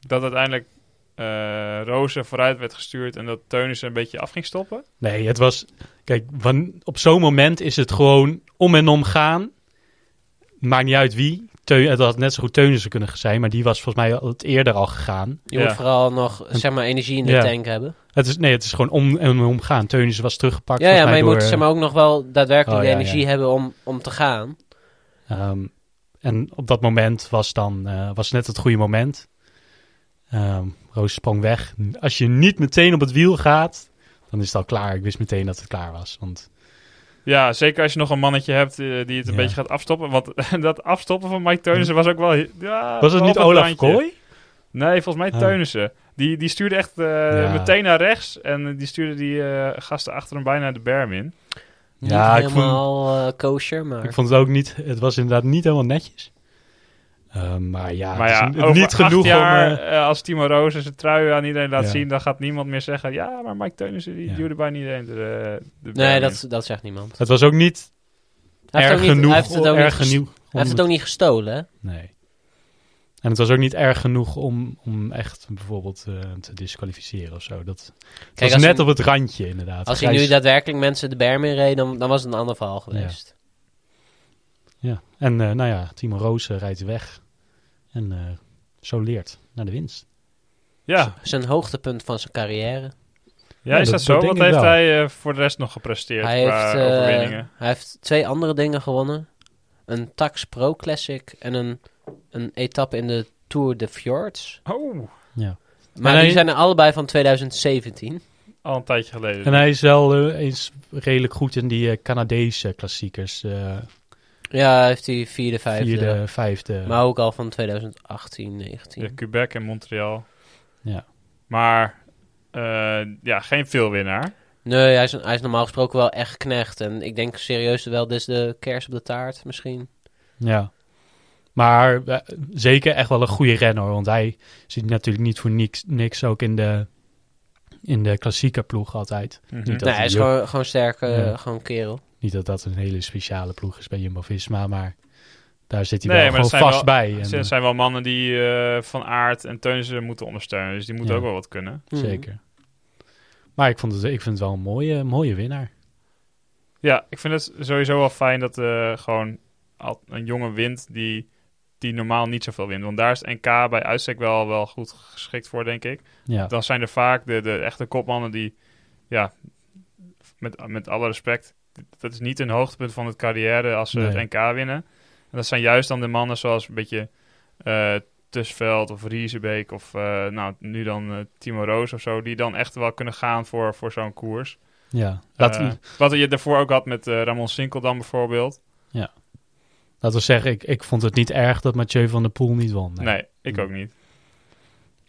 dat uiteindelijk eh Rozen vooruit werd gestuurd en dat Teunissen een beetje af ging stoppen? Nee, het was. Kijk, op zo'n moment is het gewoon om en om gaan. Maakt niet uit wie. Het had net zo goed Teunissen kunnen zijn, maar die was volgens mij al het eerder al gegaan. Je Ja. moet vooral nog, zeg maar, energie in de Ja. tank hebben. Het is, nee, het is gewoon om en om gaan. Teunissen was teruggepakt. Ja, ja, maar je moet zeg maar, ook nog wel daadwerkelijk Oh, de ja, energie ja. hebben om, om te gaan. ehm, en op dat moment was dan eh, was net het goede moment. Ehm Roos sprong weg. Als je niet meteen op het wiel gaat, dan is het al klaar. Ik wist meteen dat het klaar was. Want Ja, zeker als je nog een mannetje hebt eh, die het een Ja. beetje gaat afstoppen. Want dat afstoppen van Mike Teunissen was ook wel... Ja, was het niet Olaf. Kooi? Nee, volgens mij Oh. Teunissen. Die, die stuurde echt eh, Ja. meteen naar rechts. En die stuurde die eh, gasten achter hem bijna de berm in. Niet Ja, ik vond- helemaal eh, kosher, maar... Ik vond het ook niet, het was inderdaad niet helemaal netjes. Ehm, maar ja, maar het ja, is niet genoeg jaar, om... eh, eh, als Timo Roos zijn trui aan iedereen laat Ja. zien... dan gaat niemand meer zeggen... Ja, maar Mike Teunissen die Ja. duwde bijna iedereen de, de berm Nee, dat, dat zegt niemand. het was ook niet Hij erg ook niet, genoeg, hij heeft het ook, niet, genoeg hij heeft het ook niet gestolen, hè? Nee. En het was ook niet erg genoeg om, om echt bijvoorbeeld eh, te disqualificeren of zo. Dat het Kijk, was net hij- op het randje inderdaad. Als hij nu daadwerkelijk mensen de berm in reed, dan, dan was het een ander verhaal geweest. Ja, en eh, nou ja, Timo Roos eh, rijdt weg. En eh zo leert naar de winst. Ja, Zijn hoogtepunt van zijn carrière. ja, Ja, is dat, dat- zo? Wat heeft wel. hij voor de rest nog gepresteerd Hij heeft, overwinningen? hij heeft twee andere dingen gewonnen. Een Tax Pro Classic en een, een etappe in de Tour de Fjords. Oh, Ja. Maar En die hij- zijn er allebei van 2017. al een tijdje geleden. En hij is wel eens redelijk goed in die Canadese klassiekers. Ja, heeft hij vierde, vijfde. vierde, vijfde. Maar ook al van 2018, 19. Ja, Quebec en Montreal. Ja. Maar eh, ja, geen veelwinnaar. Nee, hij is, hij is normaal gesproken wel echt knecht. En ik denk serieus wel, dit is de kers op de taart misschien. Ja. Maar eh, zeker echt wel een goede renner. Want hij zit natuurlijk niet voor niks, niks ook in de, in de klassieke ploeg altijd. Mhm. Niet Nee, hij is gewoon, gewoon sterk, eh, Ja. gewoon kerel. Niet dat dat een hele speciale ploeg is bij Jumbo-Visma, maar daar zit hij Nee, wel gewoon vast bij. En, Er zijn wel mannen die eh, Van Aert en Teunissen moeten ondersteunen. Dus die moeten Ja. ook wel wat kunnen. Mhm. Zeker. Maar ik, vond het, ik vind het wel een mooie, mooie winnaar. Ja, ik vind het sowieso wel fijn dat eh gewoon een jongen wint die, die normaal niet zoveel wint. Want daar is het NK bij uitstek wel, wel goed geschikt voor, denk ik. Ja, Dan zijn er vaak de, de echte kopmannen die, ja, met, met alle respect, dat is niet een hoogtepunt van het carrière als ze Nee. het NK winnen. En dat zijn juist dan de mannen zoals een beetje Tusveld of Riesebeek of eh, nou, nu dan eh, Timo Roos of zo, die dan echt wel kunnen gaan voor, voor zo'n koers. ja. Eh, wat je daarvoor ook had met Ramon Sinkeldam bijvoorbeeld. Laten we zeggen, ik, ik vond het niet erg dat Mathieu van der Poel niet won. Nee, ik ook niet.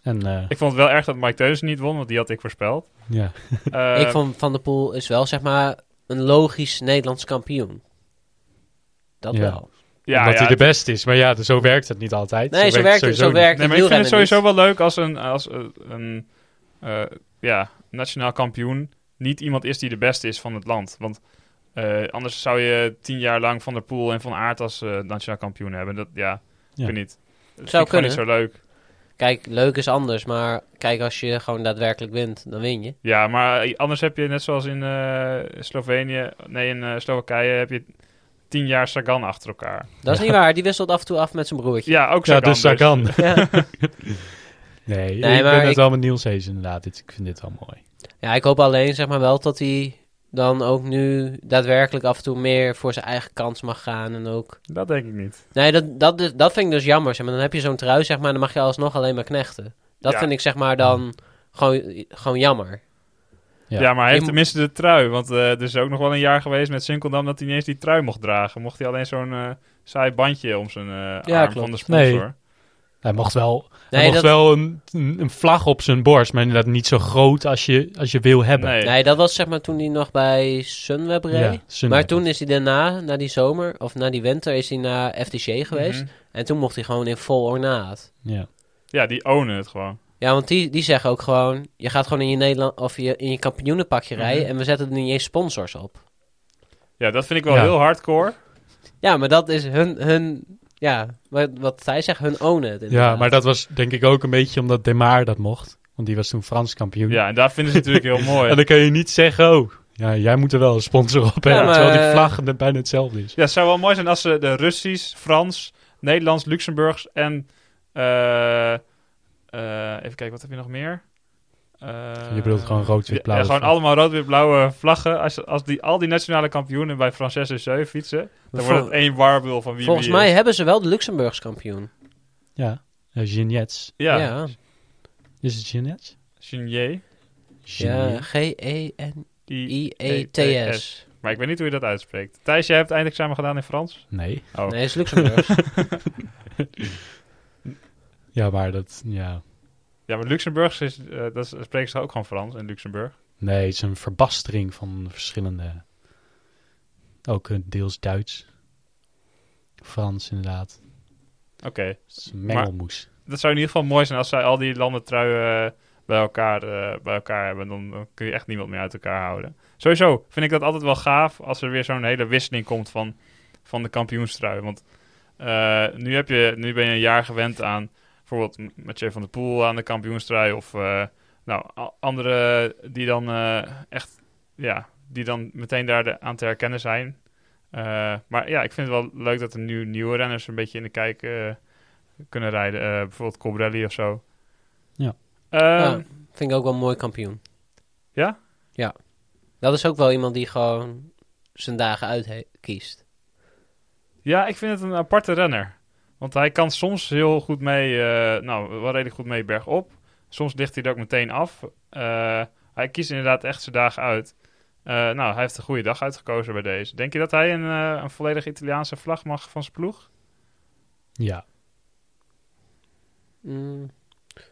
En eh, Ik vond het wel erg dat Mike Teunis niet won, want die had ik voorspeld. ja, Eh, ik vond Van der Poel is wel, zeg maar, een logisch Nederlands kampioen. Dat Ja. wel. ja, omdat ja, hij de beste is. Maar ja, zo werkt het niet altijd. Nee, zo werkt het. sowieso Zo niet. werkt Nee, het maar ik vind het sowieso niet. wel leuk als een, als een, een eh, ja, nationaal kampioen niet iemand is die de beste is van het land. Want eh, anders zou je tien jaar lang Van der Poel en Van Aert als eh, nationaal kampioen hebben. Dat, ja, ik Ja. weet niet. Dat Zou vind ik gewoon niet zo kunnen. leuk. Kijk, leuk is anders, maar kijk, als je gewoon daadwerkelijk wint, dan win je. Ja, maar eh, anders heb je net zoals in eh, Slovenië, nee, in eh, Slowakije heb je tien jaar Sagan achter elkaar. Dat is niet waar, die wisselt af en toe af met zijn broertje. Ja, ook Ja, Sagan. dus Sagan. Ja. Nee, ik maar ben het ik- wel met Niels inderdaad. Dit, ik vind dit wel mooi. ja, ik hoop alleen, zeg maar wel, dat hij dan ook nu daadwerkelijk af en toe meer voor zijn eigen kans mag gaan. En ook... Dat denk ik niet. Nee, dat, dat, is- dat vind ik dus jammer, zeg maar. Dan heb je zo'n trui, zeg maar, dan mag je alsnog alleen maar knechten. Dat Ja. vind ik, zeg maar, dan gewoon, gewoon jammer. Ja. Ja, maar hij heeft tenminste de trui. Want eh, er is ook nog wel een jaar geweest met Sinkeldam dat hij niet eens die trui mocht dragen. Mocht hij alleen zo'n eh, saai bandje om zijn eh, Ja, arm klopt. van de sponsor. Nee. Hij mocht wel, hij mocht dat, wel een, een vlag op zijn borst, maar inderdaad niet zo groot als je, als je wil hebben. Nee. nee, dat was zeg maar toen hij nog bij Sunweb reed. Ja, Sunweb. Maar toen is hij daarna, na die zomer, of na die winter, is hij naar FDC geweest. Mhm. En toen mocht hij gewoon in vol ornaat. Ja. Ja, die ownen het gewoon. Ja, want die, die zeggen ook gewoon, je gaat gewoon in je Nederland of je, in je kampioenenpakje Mhm. rijden en we zetten er niet eens sponsors op. Ja, dat vind ik wel Ja. heel hardcore. Ja, maar dat is hun, hun ja, wat, wat zij zegt, hun ownen het ja, maar dat was denk ik ook een beetje omdat Demar dat mocht. Want die was toen Frans kampioen. Ja, en daar vinden ze natuurlijk heel mooi. En dan kan je niet zeggen, oh, ja, jij moet er wel een sponsor op hebben. Ja, maar, terwijl die eh, vlag bijna hetzelfde is. Ja, het zou wel mooi zijn als ze de Russisch, Frans, Nederlands, Luxemburgs en... eh, eh, even kijken, wat heb je nog meer? Eh, Je bedoelt gewoon rood, wit, ja, gewoon allemaal rood-wit-blauwe vlaggen. Als, als die, al die nationale kampioenen bij Frances de Seu fietsen, dan wordt het één warbul van wie Volgens wie mij is. hebben ze wel de Luxemburgs kampioen. Ja, uh. Ja, ja. Is het Jeanets? Chenier. Ja, G-E-N-I-E-T-S. Maar ik weet niet hoe je dat uitspreekt. Thijs, jij hebt eindexamen gedaan in Frans? Nee. Oh. Nee, het is Luxemburgs. Ja, maar dat, ja. Ja, maar Luxemburgs is, eh, dat spreken ze ook gewoon Frans in Luxemburg. Nee, het is een verbastering van verschillende. Ook eh, deels Duits. Frans, inderdaad. Oké. Het is een mengelmoes. Dat zou in ieder geval mooi zijn als zij al die landen truien eh, bij, elkaar, bij elkaar hebben. Dan, dan kun je echt niemand meer uit elkaar houden. Sowieso vind ik dat altijd wel gaaf als er weer zo'n hele wisseling komt van, van de kampioenstrui. Want nu, heb je, nu ben je een jaar gewend aan bijvoorbeeld Mathieu van der Poel aan de kampioenstrui. Of eh, nou, andere die dan eh, echt, ja, die dan meteen daar de, aan te herkennen zijn. Eh, maar ja, ik vind het wel leuk dat er nu nieuwe renners een beetje in de kijk kunnen rijden. Eh, bijvoorbeeld Cobrelli of zo. Ja. Ehm, Ja. Vind ik ook wel een mooi kampioen. Ja? Ja. Dat is ook wel iemand die gewoon zijn dagen uit kiest. Ja, ik vind het een aparte renner. Want hij kan soms heel goed mee, eh, nou, wel redelijk goed mee bergop. Soms ligt hij er ook meteen af. Eh, hij kiest inderdaad echt zijn dagen uit. Eh, nou, hij heeft een goede dag uitgekozen bij deze. Denk je dat hij een, een volledig Italiaanse vlag mag van zijn ploeg? Ja. Mm,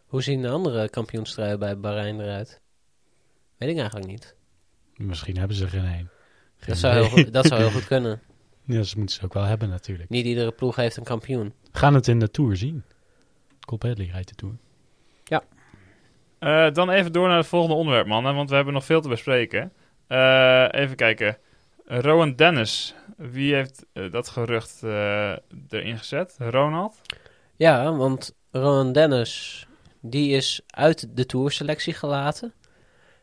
hoe zien de andere kampioenstruien bij Bahrein eruit? Weet ik eigenlijk niet. Misschien hebben ze er geen een. Geen Dat zou, heel, idee. goed- dat zou heel goed kunnen. Ja, dat moeten ze ook wel hebben natuurlijk. Niet iedere ploeg heeft een kampioen. We gaan het in de Tour zien. Padley rijdt de Tour. Eh, dan even door naar het volgende onderwerp, mannen, want we hebben nog veel te bespreken. Eh, even kijken. Rowan Dennis, wie heeft eh, dat gerucht erin gezet? Ronald? Ja, want Rowan Dennis, die is uit de tourselectie gelaten.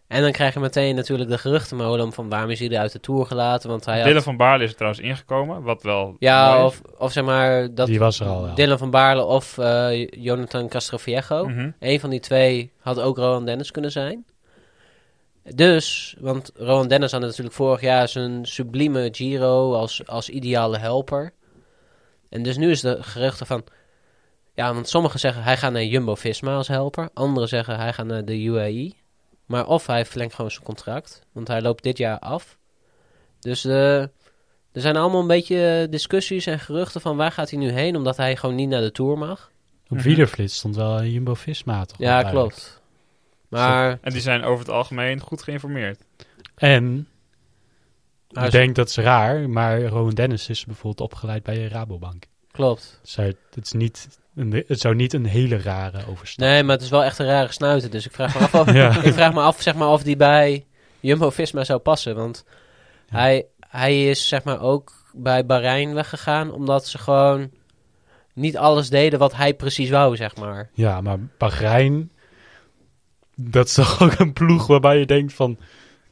En dan krijg je meteen natuurlijk de geruchtenmolen van waarom is hij uit de tour gelaten. Want hij had... Dylan van Baarle is er trouwens ingekomen, wat wel Ja, of, of zeg maar... Dat Die was er al wel. Dylan van Baarle of eh, Jonathan Castroviejo. Mhm. Een van die twee had ook Rowan Dennis kunnen zijn. Dus, want Rowan Dennis had natuurlijk vorig jaar zijn sublieme Giro als, als ideale helper. En dus nu is de geruchte van... Ja, want sommigen zeggen hij gaat naar Jumbo-Visma als helper. Anderen zeggen hij gaat naar de UAE. Maar of hij verlengt gewoon zijn contract. Want hij loopt dit jaar af. Dus eh, er zijn allemaal een beetje discussies en geruchten van waar gaat hij nu heen. Omdat hij gewoon niet naar de Tour mag. Op Mhm. Wielerflits stond wel Jumbo-Visma toch? Ja, klopt. Maar En die zijn over het algemeen goed geïnformeerd. En, ik denk dat is raar, maar Rowan Dennis is bijvoorbeeld opgeleid bij de Rabobank. klopt. Dus hij- het, is niet een, het zou niet een hele rare overstap Nee, maar het is wel echt een rare snuiter. Dus ik vraag me af of, Ja. ik vraag me af zeg maar, of die bij Jumbo-Visma zou passen. Want Ja. hij, hij is zeg maar ook bij Bahrein weggegaan. Omdat ze gewoon niet alles deden wat hij precies wou, zeg maar. Ja, maar Bahrein, dat is toch ook een ploeg waarbij je denkt van...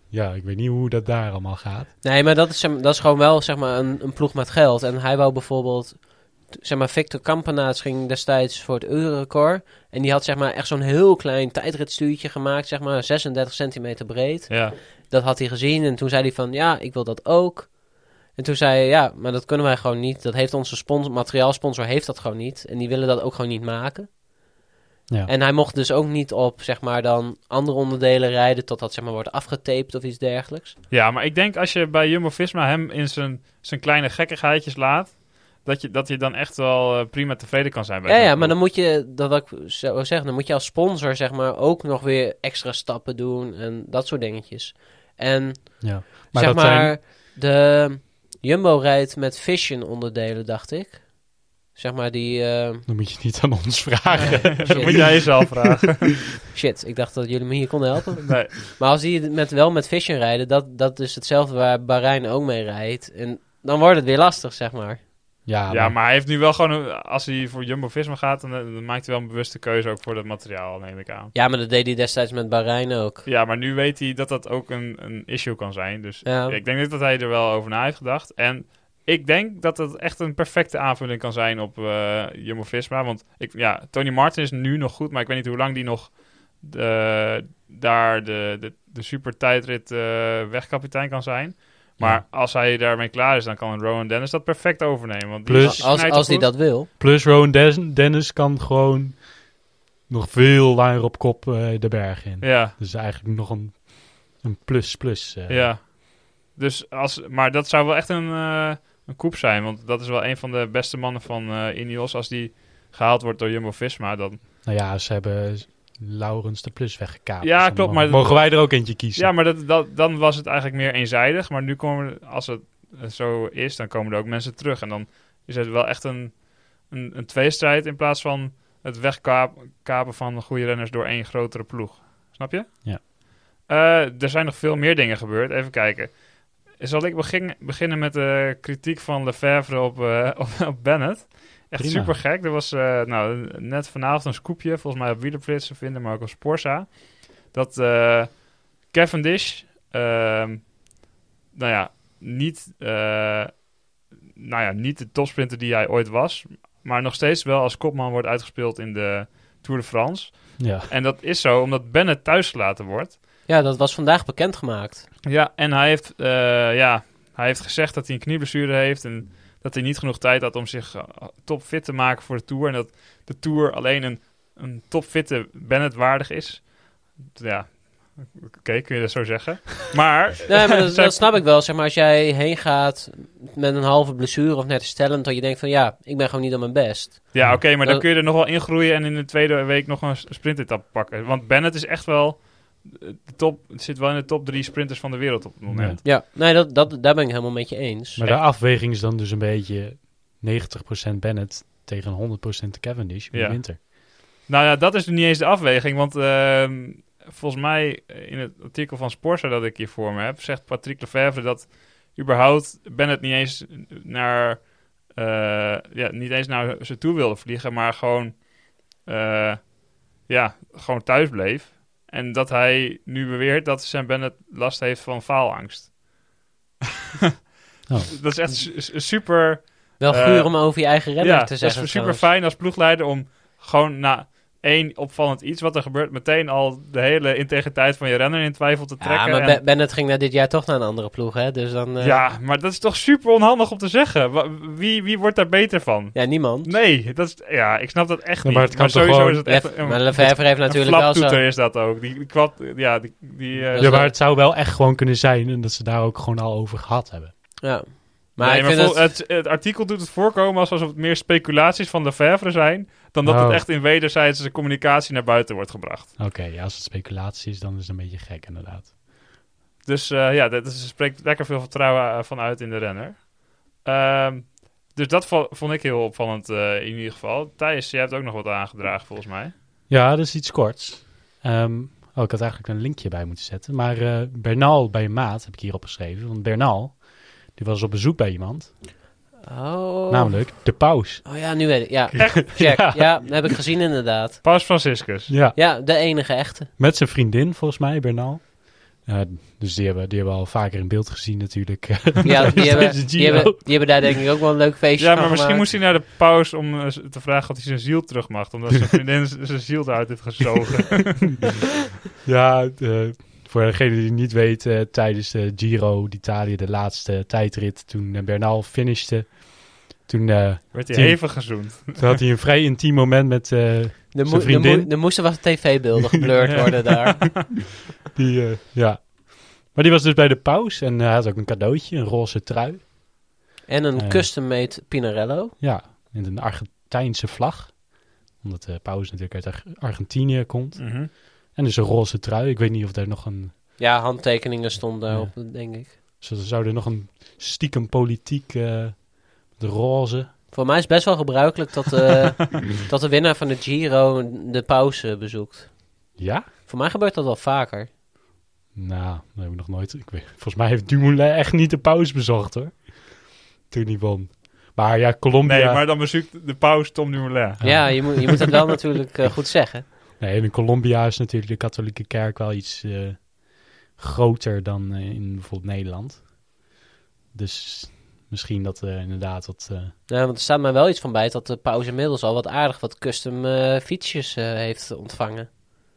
Ja, ik weet niet hoe dat daar allemaal gaat. Nee, maar dat is, dat is gewoon wel zeg maar, een, een ploeg met geld. En hij wou bijvoorbeeld... Zeg maar, Victor Kampenaerts ging destijds voor het Eurorecord. En die had zeg maar echt zo'n heel klein tijdritstuurtje gemaakt. Zeg maar 36 centimeter breed. Ja. Dat had hij gezien en toen zei hij van, ja, ik wil dat ook. En toen zei hij, ja, maar dat kunnen wij gewoon niet. Dat heeft onze sponsor, materiaalsponsor heeft dat gewoon niet. En die willen dat ook gewoon niet maken. Ja. En hij mocht dus ook niet op, zeg maar, dan andere onderdelen rijden... tot dat, zeg maar, wordt afgetaped of iets dergelijks. ja, maar ik denk als je bij Jumbo-Visma hem in zijn, zijn kleine gekkigheidjes laat... Dat je, dat je dan echt wel eh, prima tevreden kan zijn bij Ja, ja, maar dan moet je, dat wat ik zou zeggen... dan moet je als sponsor, zeg maar, ook nog weer extra stappen doen... en dat soort dingetjes. En ja. Maar zeg dat maar, zijn... de Jumbo rijdt met Vision onderdelen, dacht ik. Zeg maar die... eh, Dan moet je niet aan ons vragen. dat moet jij jezelf vragen. Shit, ik dacht dat jullie me hier konden helpen. nee. Maar als die met, wel met Vision rijden, dat, dat is hetzelfde waar Bahrein ook mee rijdt. En dan wordt het weer lastig, zeg maar. Ja, Ja, maar hij heeft nu wel gewoon... een- als hij voor Jumbo-Visma gaat, dan, eh, dan maakt hij wel een bewuste keuze ook voor dat materiaal, neem ik aan. Ja, maar dat deed hij destijds met Bahrein ook. Ja, maar nu weet hij dat dat ook een, een issue kan zijn. Dus Ja. ik denk niet dat hij er wel over na heeft gedacht. En ik denk dat het echt een perfecte aanvulling kan zijn op eh Jumbo-Visma. Want ik, ja, Tony Martin is nu nog goed, maar ik weet niet hoe lang die nog de, daar de, de, de super tijdrit eh, wegkapitein kan zijn. Maar Ja. als hij daarmee klaar is, dan kan Rowan Dennis dat perfect overnemen. Want die Plus- Als, als hij dat wil. Plus Rowan Des- Dennis kan gewoon nog veel langer op kop eh, de berg in. Ja, Dus eigenlijk nog een, een plus plus. eh. ja. Dus als, maar dat zou wel echt een, eh een koep zijn. Want dat is wel een van de beste mannen van eh Ineos. Als die gehaald wordt door Jumbo-Visma, dan... Nou ja, ze hebben Laurens de plus weggekaapt. Ja, Dus klopt, mogen- maar- Mogen wij er ook eentje kiezen? Ja, maar dat, dat, dan was het eigenlijk meer eenzijdig. Maar nu komen, als het eh, zo is, dan komen er ook mensen terug. En dan is het wel echt een, een, een tweestrijd in plaats van het wegkapen van goede renners door één grotere ploeg. Snap je? Ja. Eh, er zijn nog veel meer dingen gebeurd. Even kijken. Zal ik begin, beginnen met de kritiek van Lefebvre op, eh, op, op Bennett? Echt Prima. super gek. Er was eh, nou, net vanavond een scoopje, volgens mij op Wielerflits te vinden, maar ook op Sporza. Dat eh, Cavendish, ehm, nou ja, niet, eh, nou ja, niet de topsprinter die hij ooit was, maar nog steeds wel als kopman wordt uitgespeeld in de Tour de France. Ja. En dat is zo omdat Bennett thuisgelaten wordt. Ja, dat was vandaag bekendgemaakt. Ja, en hij heeft, eh, ja, hij heeft gezegd dat hij een knieblessure heeft en dat hij niet genoeg tijd had om zich uh, topfit te maken voor de Tour. En dat de Tour alleen een, een topfitte Bennett waardig is. Ja, oké, kun je dat zo zeggen. Maar... nee, maar dat, dat, snap ik wel. Zeg maar, als jij heen gaat met een halve blessure of net herstellend, dat je denkt van ja, ik ben gewoon niet op mijn best. Ja, oké, okay, maar dan kun je er nog wel ingroeien en in de tweede week nog een sprintetappe pakken. Want Bennett is echt wel de top, zit wel in de top drie sprinters van de wereld op het moment. Ja, nee, dat, dat, daar ben ik helemaal met je eens. Maar de afweging is dan dus een beetje 90% Bennett tegen 100% Cavendish in Ja. de winter. Nou ja, dat is niet eens de afweging, want ehm, volgens mij in het artikel van Sporza dat ik hier voor me heb, zegt Patrick Lefevre dat überhaupt Bennett niet eens naar, eh, ja, niet eens naar ze toe wilde vliegen, maar gewoon, eh, ja, gewoon thuis bleef. En dat hij nu beweert dat Sam Bennett last heeft van faalangst. Oh. Dat is echt su- su- super... Wel Eh, guur om over je eigen renner ja, te dat zeggen. is super trouwens. fijn als ploegleider om gewoon na één opvallend iets wat er gebeurt, meteen al de hele integriteit van je renner in twijfel te trekken. Ja, maar En- Ben- Bennett ging na dit jaar toch naar een andere ploeg, hè? Dus dan... eh, ja, maar dat is toch super onhandig om te zeggen. Wie, wie wordt daar beter van? ja, niemand. Nee, dat is, ja, ik snap dat echt Ja, niet. maar het kan toch sowieso gewoon- is het echt Lef- een, maar Lefevre heeft natuurlijk wel zo... flaptoeter is dat ook. Die, die kwad, ja, die, die, eh, Ja, maar het zou wel echt gewoon kunnen zijn en dat ze daar ook gewoon al over gehad hebben. Ja. Maar nee, ik maar vind vol- het... het... Het, artikel doet het voorkomen alsof het meer speculaties van Lefevre zijn, dan dat Oh. het echt in wederzijdse communicatie naar buiten wordt gebracht. Oké, ja, als het speculatie is, dan is het een beetje gek inderdaad. Dus eh, ja, dat is, spreekt lekker veel vertrouwen eh, van uit in de renner. Ehm, dus dat vo- vond ik heel opvallend eh, in ieder geval. Thijs, jij hebt ook nog wat aangedragen volgens mij. Ja, dat is iets korts. Ehm, oh, ik had eigenlijk een linkje bij moeten zetten. Maar eh, Bernal bij maat heb ik hier opgeschreven. Want Bernal, die was op bezoek bij iemand. Oh. Namelijk de paus. Oh ja, nu weet ik. Ja, Echt? check. Ja. Ja. dat heb ik gezien inderdaad. Paus Franciscus. Ja, Ja, de enige echte. met zijn vriendin volgens mij, Bernal. Dus die hebben, die hebben we al vaker in beeld gezien natuurlijk. Ja, die hebben, die, hebben, die hebben daar denk ik ook wel een leuk feestje Ja, maar misschien gemaakt. moest hij naar de paus om eh, te vragen of hij zijn ziel terug mag. Omdat zijn vriendin zijn ziel eruit heeft gezogen. Ja, eh, voor degene die het niet weten, eh, tijdens de Giro d'Italia, de laatste tijdrit, toen eh, Bernal finishte, toen, eh, Werd hij hevig gezoend. toen had hij een vrij intiem moment met zijn er, vriendin. mo- er moesten wat tv-beelden geblurred Ja. worden daar. die, eh, ja. Maar die was dus bij de paus en hij had ook een cadeautje, een roze trui. En een custom-made Pinarello. Ja, in een Argentijnse vlag. Omdat de paus natuurlijk uit Ar- Argentinië komt. Mhm. En dus een roze trui. Ik weet niet of daar nog een... Ja, handtekeningen stonden daarop, denk ik. Zo zou er nog een stiekem politiek... eh, de roze... Voor mij is het best wel gebruikelijk dat, eh, dat de winnaar van de Giro de pauze bezoekt. Ja? Voor mij gebeurt dat wel vaker. Nou, dat heb ik nog nooit. Ik weet, volgens mij heeft Dumoulin echt niet de paus bezocht hoor. Toen hij won. Maar ja, Colombia. Nee, maar dan bezoekt de paus Tom Dumoulin. Ja. Ja, je moet, je moet het wel natuurlijk eh, goed zeggen. Nee, in Colombia is natuurlijk de katholieke kerk wel iets eh, groter dan eh, in bijvoorbeeld Nederland. Dus misschien dat eh, inderdaad wat. Ja, want er staat mij wel iets van bij dat de pauze inmiddels al wat aardig wat custom fietsjes heeft ontvangen.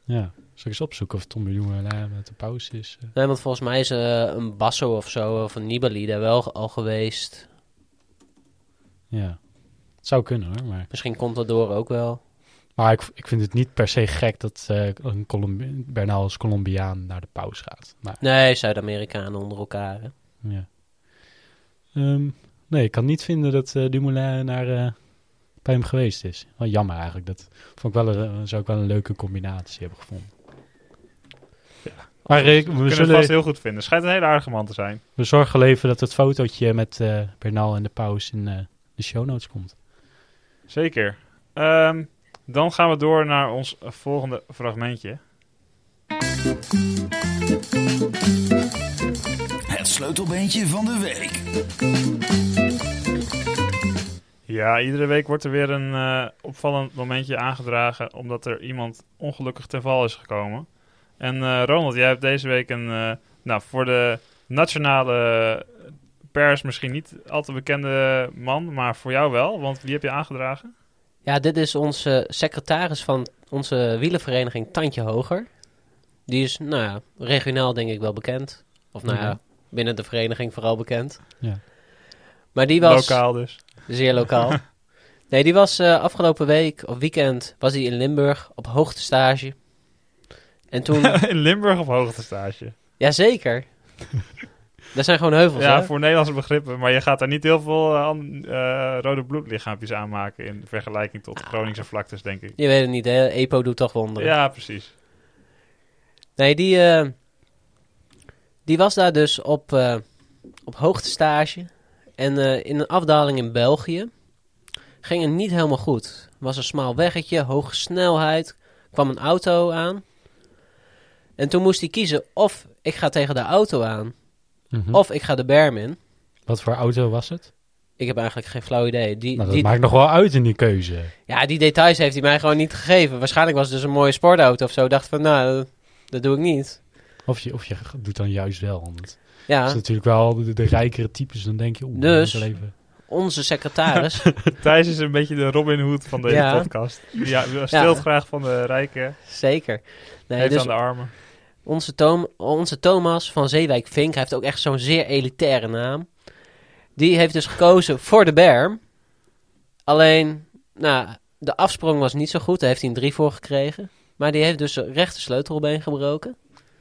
ja, zal ik eens opzoeken of Tom Dumoulin met de paus is. Nee, want volgens mij is een Basso of zo, of een Nibali daar wel al geweest. ja, het zou kunnen hoor. Maar, Misschien komt dat door ook wel. Maar ik, ik vind het niet per se gek dat eh, een Colombi Bernal als Colombiaan naar de paus gaat. Maar Nee, Zuid-Amerikanen onder elkaar. hè. Ja. Ehm, nee, ik kan niet vinden dat eh, Dumoulin naar, eh, bij hem geweest is. Wel jammer eigenlijk. Dat vond ik wel een, zou ik wel een leuke combinatie hebben gevonden. Maar eh, We we, kunnen het zullen, vast heel goed vinden. Schijnt een hele aardige man te zijn. we zorgen wel even dat het fotootje met eh, Bernal en de paus in eh, de show notes komt. Zeker. Ehm, dan gaan we door naar ons volgende fragmentje. Het sleutelbeentje van de week. Ja, iedere week wordt er weer een eh, opvallend momentje aangedragen omdat er iemand ongelukkig ten val is gekomen. En eh, Ronald, jij hebt deze week een, eh, nou voor de nationale pers misschien niet al te bekende man, maar voor jou wel, want wie heb je aangedragen? Ja, dit is onze secretaris van onze wielenvereniging Tandje Hoger. Die is, nou ja, regionaal denk ik wel bekend. Of nou ja, Ja. binnen de vereniging vooral bekend. Ja. Maar die was Lokaal dus. zeer lokaal. nee, die was eh, afgelopen week of weekend was hij in Limburg op hoogtestage. En toen, in Limburg op hoogtestage. jazeker. Dat zijn gewoon heuvels, Ja, hè? voor Nederlandse begrippen. Maar je gaat daar niet heel veel eh, eh, rode bloedlichaampjes aanmaken in vergelijking tot de Groningse vlaktes, denk ik. Je weet het niet, hè? EPO doet toch wonderen. Ja, precies. Nee, die, eh, die was daar dus op, op hoogtestage. En in een afdaling in België ging het niet helemaal goed. was een smal weggetje, hoge snelheid, kwam een auto aan. En toen moest hij kiezen of ik ga tegen de auto aan, Mhm. of ik ga de berm in. Wat voor auto was het? Ik heb eigenlijk geen flauw idee. Die, Nou, dat die, maakt nog wel uit in die keuze. ja, die details heeft hij mij gewoon niet gegeven. Waarschijnlijk was het dus een mooie sportauto of zo. Ik dacht van, nou, dat- dat doe ik niet. Of je, of je doet dan juist wel. Want het Ja, is natuurlijk wel de, de rijkere types. Dan denk je, oeh, Dus- dat is wel even... onze secretaris. Thijs is een beetje de Robin Hood van deze Ja. podcast. Ja, steelt graag van de rijken. Zeker. Nee, heeft dus aan de armen. Onze, Tom, onze Thomas van Zeewijk Vink, hij heeft ook echt zo'n zeer elitaire naam. Die heeft dus gekozen voor de berm. Alleen, nou, de afsprong was niet zo goed. Daar heeft hij een 3 voor gekregen. Maar die heeft dus rechter sleutelbeen gebroken.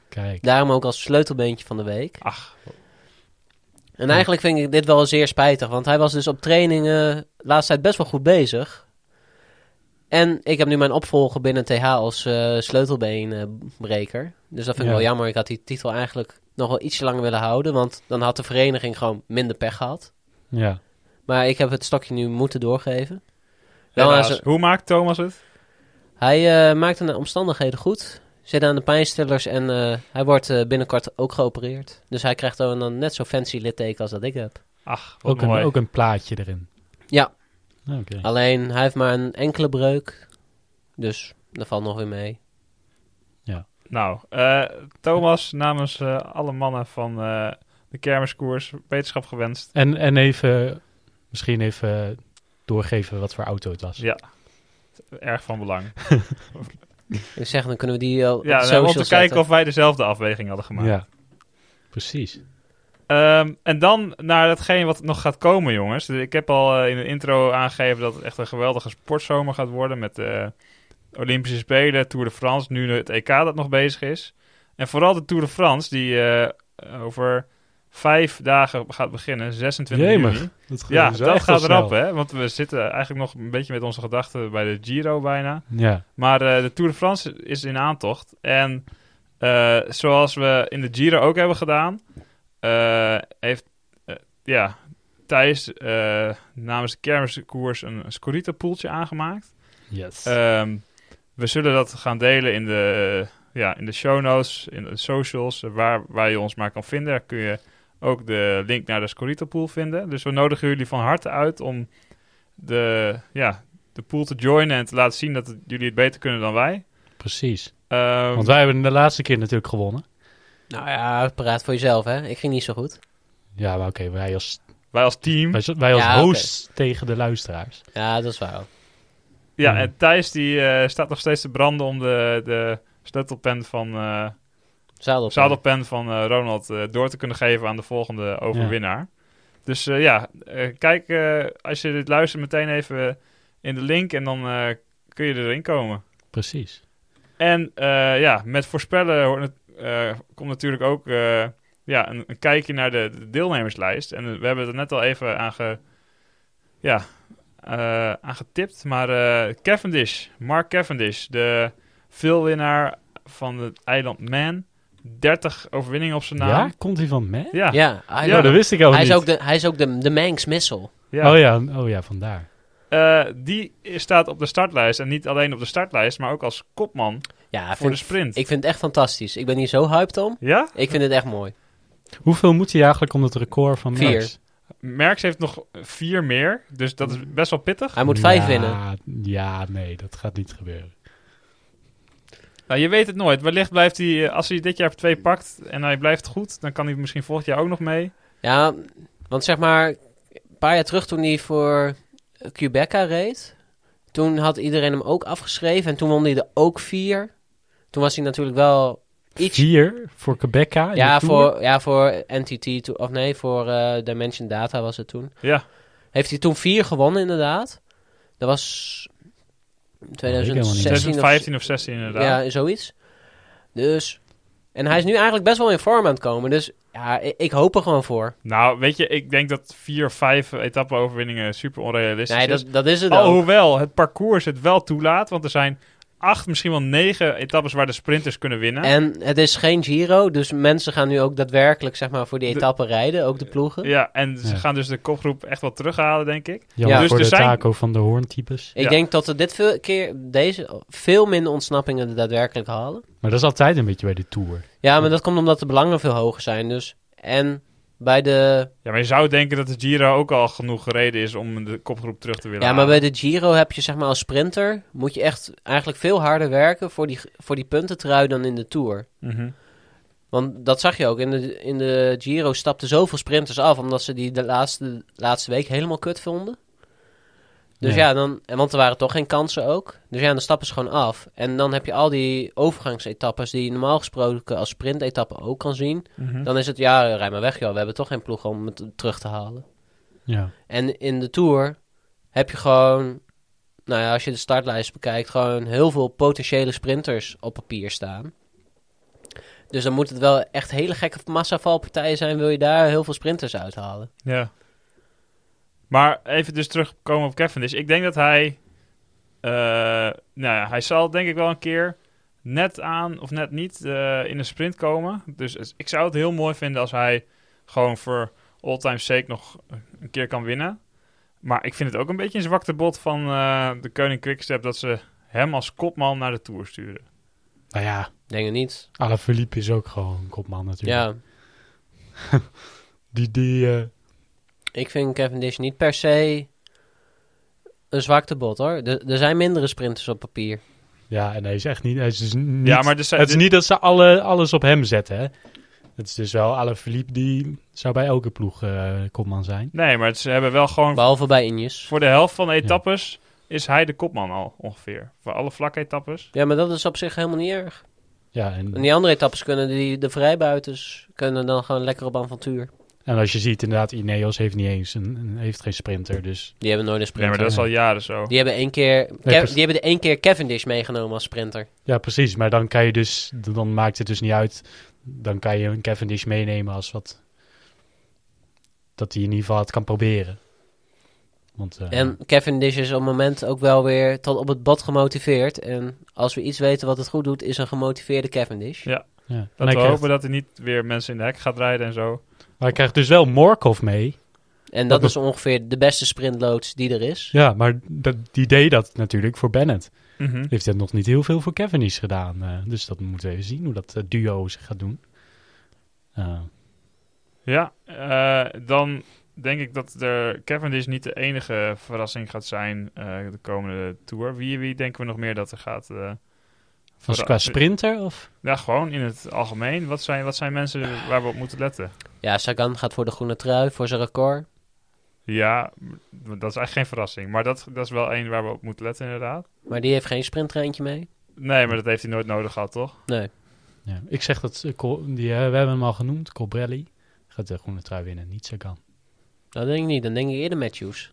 Kijk, Daarom ook als sleutelbeentje van de week. Ach, En eigenlijk vind ik dit wel zeer spijtig. Want hij was dus op trainingen de laatste tijd best wel goed bezig. En ik heb nu mijn opvolger binnen TH als eh, sleutelbeenbreker. dus dat vind ik Ja. wel jammer. Ik had die titel eigenlijk nog wel iets langer willen houden. Want dan had de vereniging gewoon minder pech gehad. ja. Maar ik heb het stokje nu moeten doorgeven. Helaas. Hoe maakt Thomas het? hij eh, maakte de omstandigheden goed. Zit aan de pijnstillers en eh, hij wordt eh, binnenkort ook geopereerd. Dus hij krijgt dan een net zo fancy litteken als dat ik heb. Ach, wat Ook een, mooi. ook een plaatje erin. Ja, Oké. Alleen hij heeft maar een enkele breuk. Dus dat valt nog weer mee. Nou, eh, Thomas, namens eh, alle mannen van eh, de kermiskoers, beterschap gewenst. En, en even, misschien even doorgeven wat voor auto het was. Ja, erg van belang. Ik zeg, dan kunnen we die al Ja, nou, om te kijken zetten. of wij dezelfde afweging hadden gemaakt. Ja, precies. Ehm, en dan naar hetgeen wat nog gaat komen, jongens. Ik heb al eh, in de intro aangegeven dat het echt een geweldige sportzomer gaat worden. Met de Olympische Spelen, Tour de France, nu het EK dat nog bezig is. En vooral de Tour de France, die eh, over vijf dagen gaat beginnen, 26 Jemig. juni. Dat Ja, dat gaat erop, hè. Want we zitten eigenlijk nog een beetje met onze gedachten bij de Giro bijna. Ja, Maar eh, de Tour de France is in aantocht. En eh, zoals we in de Giro ook hebben gedaan, eh, heeft eh, ja, Thijs eh, namens de kermiskoers een Scorito-poeltje aangemaakt. yes. Ehm, we zullen dat gaan delen in de, ja, in de show notes, in de socials, eh, waar, waar je ons maar kan vinden. Daar kun je ook de link naar de Scorito pool vinden. Dus we nodigen jullie van harte uit om de, ja, de pool te joinen en te laten zien dat het- jullie het beter kunnen dan wij. precies. Ehm, Want wij hebben de laatste keer natuurlijk gewonnen. Nou ja, praat voor jezelf, hè. Ik ging niet zo goed. Ja, maar oké, wij als, wij als team. wij, wij als Ja, host tegen de luisteraars. Ja, dat is waar. ook. Ja, Hmm. en Thijs die eh, staat nog steeds te branden om de, de sleutelpen van, eh Zadel. zadelpen van eh, Ronald eh, door te kunnen geven aan de volgende overwinnaar. Dus eh, ja, eh, kijk eh, als je dit luistert meteen even in de link en dan eh, kun je erin komen. Precies. En eh, ja, met voorspellen het, eh, komt natuurlijk ook eh, ja, een, een kijkje naar de, de deelnemerslijst. En we hebben er net al even aan, ge, ja, eh, aan getipt. Maar eh, Cavendish, Mark Cavendish, de veelwinnaar van het eiland Man. 30 overwinningen op zijn naam. Ja, komt hij van mij? Ja, ja. Ja, Ja, dat wist ik ook hij niet. is ook de, hij is ook de, de Manx Missile. Oh ja, oh ja, vandaar. Eh, die staat op de startlijst. En niet alleen op de startlijst, maar ook als kopman Ja, voor vind- de sprint. ik vind het echt fantastisch. Ik ben hier zo hyped om. Ja? Ik vind het echt mooi. Hoeveel moet hij eigenlijk om het record van Vier. Merckx heeft nog vier meer. Dus dat is best wel pittig. Hij moet vijf Ja, winnen. Ja, nee, dat gaat niet gebeuren. Nou, je weet het nooit. Wellicht blijft hij, eh, als hij dit jaar op twee pakt en hij blijft goed, dan kan hij misschien volgend jaar ook nog mee. Ja, want zeg maar, een paar jaar terug toen hij voor Quebeca reed, toen had iedereen hem ook afgeschreven en toen won hij er ook vier. Toen was hij natuurlijk wel iets... Vier voor Quebeca. in Ja voor, ja, voor NTT, to- of nee, voor eh, Dimension Data was het toen. Ja, Heeft hij toen vier gewonnen, inderdaad. Dat was helemaal niet. 2016 of 2015 of 16 inderdaad. Ja, zoiets. Dus... En hij is nu eigenlijk best wel in vorm aan het komen. Dus ja, ik, ik hoop er gewoon voor. Nou, weet je, ik denk dat vier of vijf etappe-overwinningen super onrealistisch Nee, is. dat, dat is het Oh, ook. hoewel het parcours het wel toelaat, want er zijn acht, misschien wel negen etappes waar de sprinters kunnen winnen. En het is geen Giro, dus mensen gaan nu ook daadwerkelijk zeg maar, voor die De- etappen rijden, ook de ploegen. Ja, en ze Ja. gaan dus de kopgroep echt wel terughalen, denk ik. Jammer Ja. voor Dus de er zijn- Taco van de Hoorn types. Ik Ja. denk dat we dit veel keer, deze, veel minder ontsnappingen er daadwerkelijk halen. Maar dat is altijd een beetje bij de Tour. Ja, maar dat komt omdat de belangen veel hoger zijn. Dus. En bij de, Ja, maar je zou denken dat de Giro ook al genoeg gereden is om de kopgroep terug te willen ja, maar bij de Giro heb je zeg maar als sprinter, moet je echt eigenlijk veel harder werken voor die, voor die puntentrui dan in de Tour. Mhm. Want dat zag je ook. In de, in de Giro stapten zoveel sprinters af. Omdat ze die de laatste, laatste week helemaal kut vonden. Dus Ja. ja, dan, en want er waren toch geen kansen ook. Dus ja, dan stappen ze gewoon af. En dan heb je al die overgangsetappes die je normaal gesproken als sprintetappe ook kan zien. Mhm. Dan is het, ja, rij maar weg joh. We hebben toch geen ploeg om het terug te halen. Ja. En in de Tour heb je gewoon, nou ja, als je de startlijst bekijkt, gewoon heel veel potentiële sprinters op papier staan. Dus dan moet het wel echt hele gekke massavalpartijen zijn, wil je daar heel veel sprinters uithalen. Ja. Maar even dus terugkomen op Cavendish. Ik denk dat hij... eh, nou ja, hij zal denk ik wel een keer net aan of net niet eh, in een sprint komen. Dus ik zou het heel mooi vinden als hij gewoon voor all time sake nog een keer kan winnen. Maar ik vind het ook een beetje een zwakte bot van eh, de Koning Quickstep dat ze hem als kopman naar de Tour sturen. Nou ja, Denk het niet. Alaphilippe is ook gewoon een kopman natuurlijk. Ja, Die, die, ik vind Cavendish niet per se een zwakte bot hoor. Er er zijn mindere sprinters op papier. ja, en hij is echt niet... Hij is dus niet Ja, maar dus, het is niet dat ze alle, alles op hem zetten, hè. Het is dus wel Alaphilippe, die zou bij elke ploeg eh, kopman zijn. Nee, maar ze hebben wel gewoon Behalve bij Injes. voor de helft van de etappes is hij de kopman al ongeveer. Voor alle vlakke etappes. Ja, maar dat is op zich helemaal niet erg. Ja, en, En die andere etappes kunnen die, de vrijbuiters kunnen dan gewoon lekker op avontuur. En als je ziet, inderdaad, Ineos heeft niet eens een, een- heeft geen sprinter, dus... Die hebben nooit een Nee, sprinter. maar dat is al jaren zo. Die hebben één keer, Kev- die hebben de één keer Cavendish meegenomen als sprinter. Ja, precies. Maar dan kan je dus... Dan maakt het dus niet uit. Dan kan je een Cavendish meenemen als wat... Dat hij in ieder geval het kan proberen. Want, eh, En Cavendish is op het moment ook wel weer tot op het bot gemotiveerd. En als we iets weten wat het goed doet, is een gemotiveerde Cavendish. Ja. ja. En Dat we krijgt, hopen dat hij niet weer mensen in de hek gaat rijden en zo. Maar hij krijgt dus wel Morkov mee. En dat Dat is ongeveer de beste sprintloods die er is. Ja, maar dat, die deed dat natuurlijk voor Bennett. Mhm. Heeft hij nog niet heel veel voor Cavendish gedaan. eh, dus dat moeten we even zien hoe dat eh, duo zich gaat doen. Eh, Ja, eh, dan denk ik dat de Cavendish niet de enige verrassing gaat zijn eh, de komende Tour. Wie, wie denken we nog meer dat er gaat... als verra- qua sprinter of... Ja, gewoon in het algemeen. Wat zijn, wat zijn mensen waar we op moeten letten? Ja, Sagan gaat voor de groene trui, voor zijn record. Ja, dat is eigenlijk geen verrassing. Maar dat, dat is wel één waar we op moeten letten inderdaad. Maar die heeft geen sprinttreintje mee. Nee, maar dat heeft hij nooit nodig gehad, toch? Nee. Ja, ik zeg dat eh, Col- die, eh, we hebben hem al genoemd, Colbrelli. Gaat de groene trui winnen, niet Sagan. Dat denk ik niet. Dan denk ik eerder Matthews.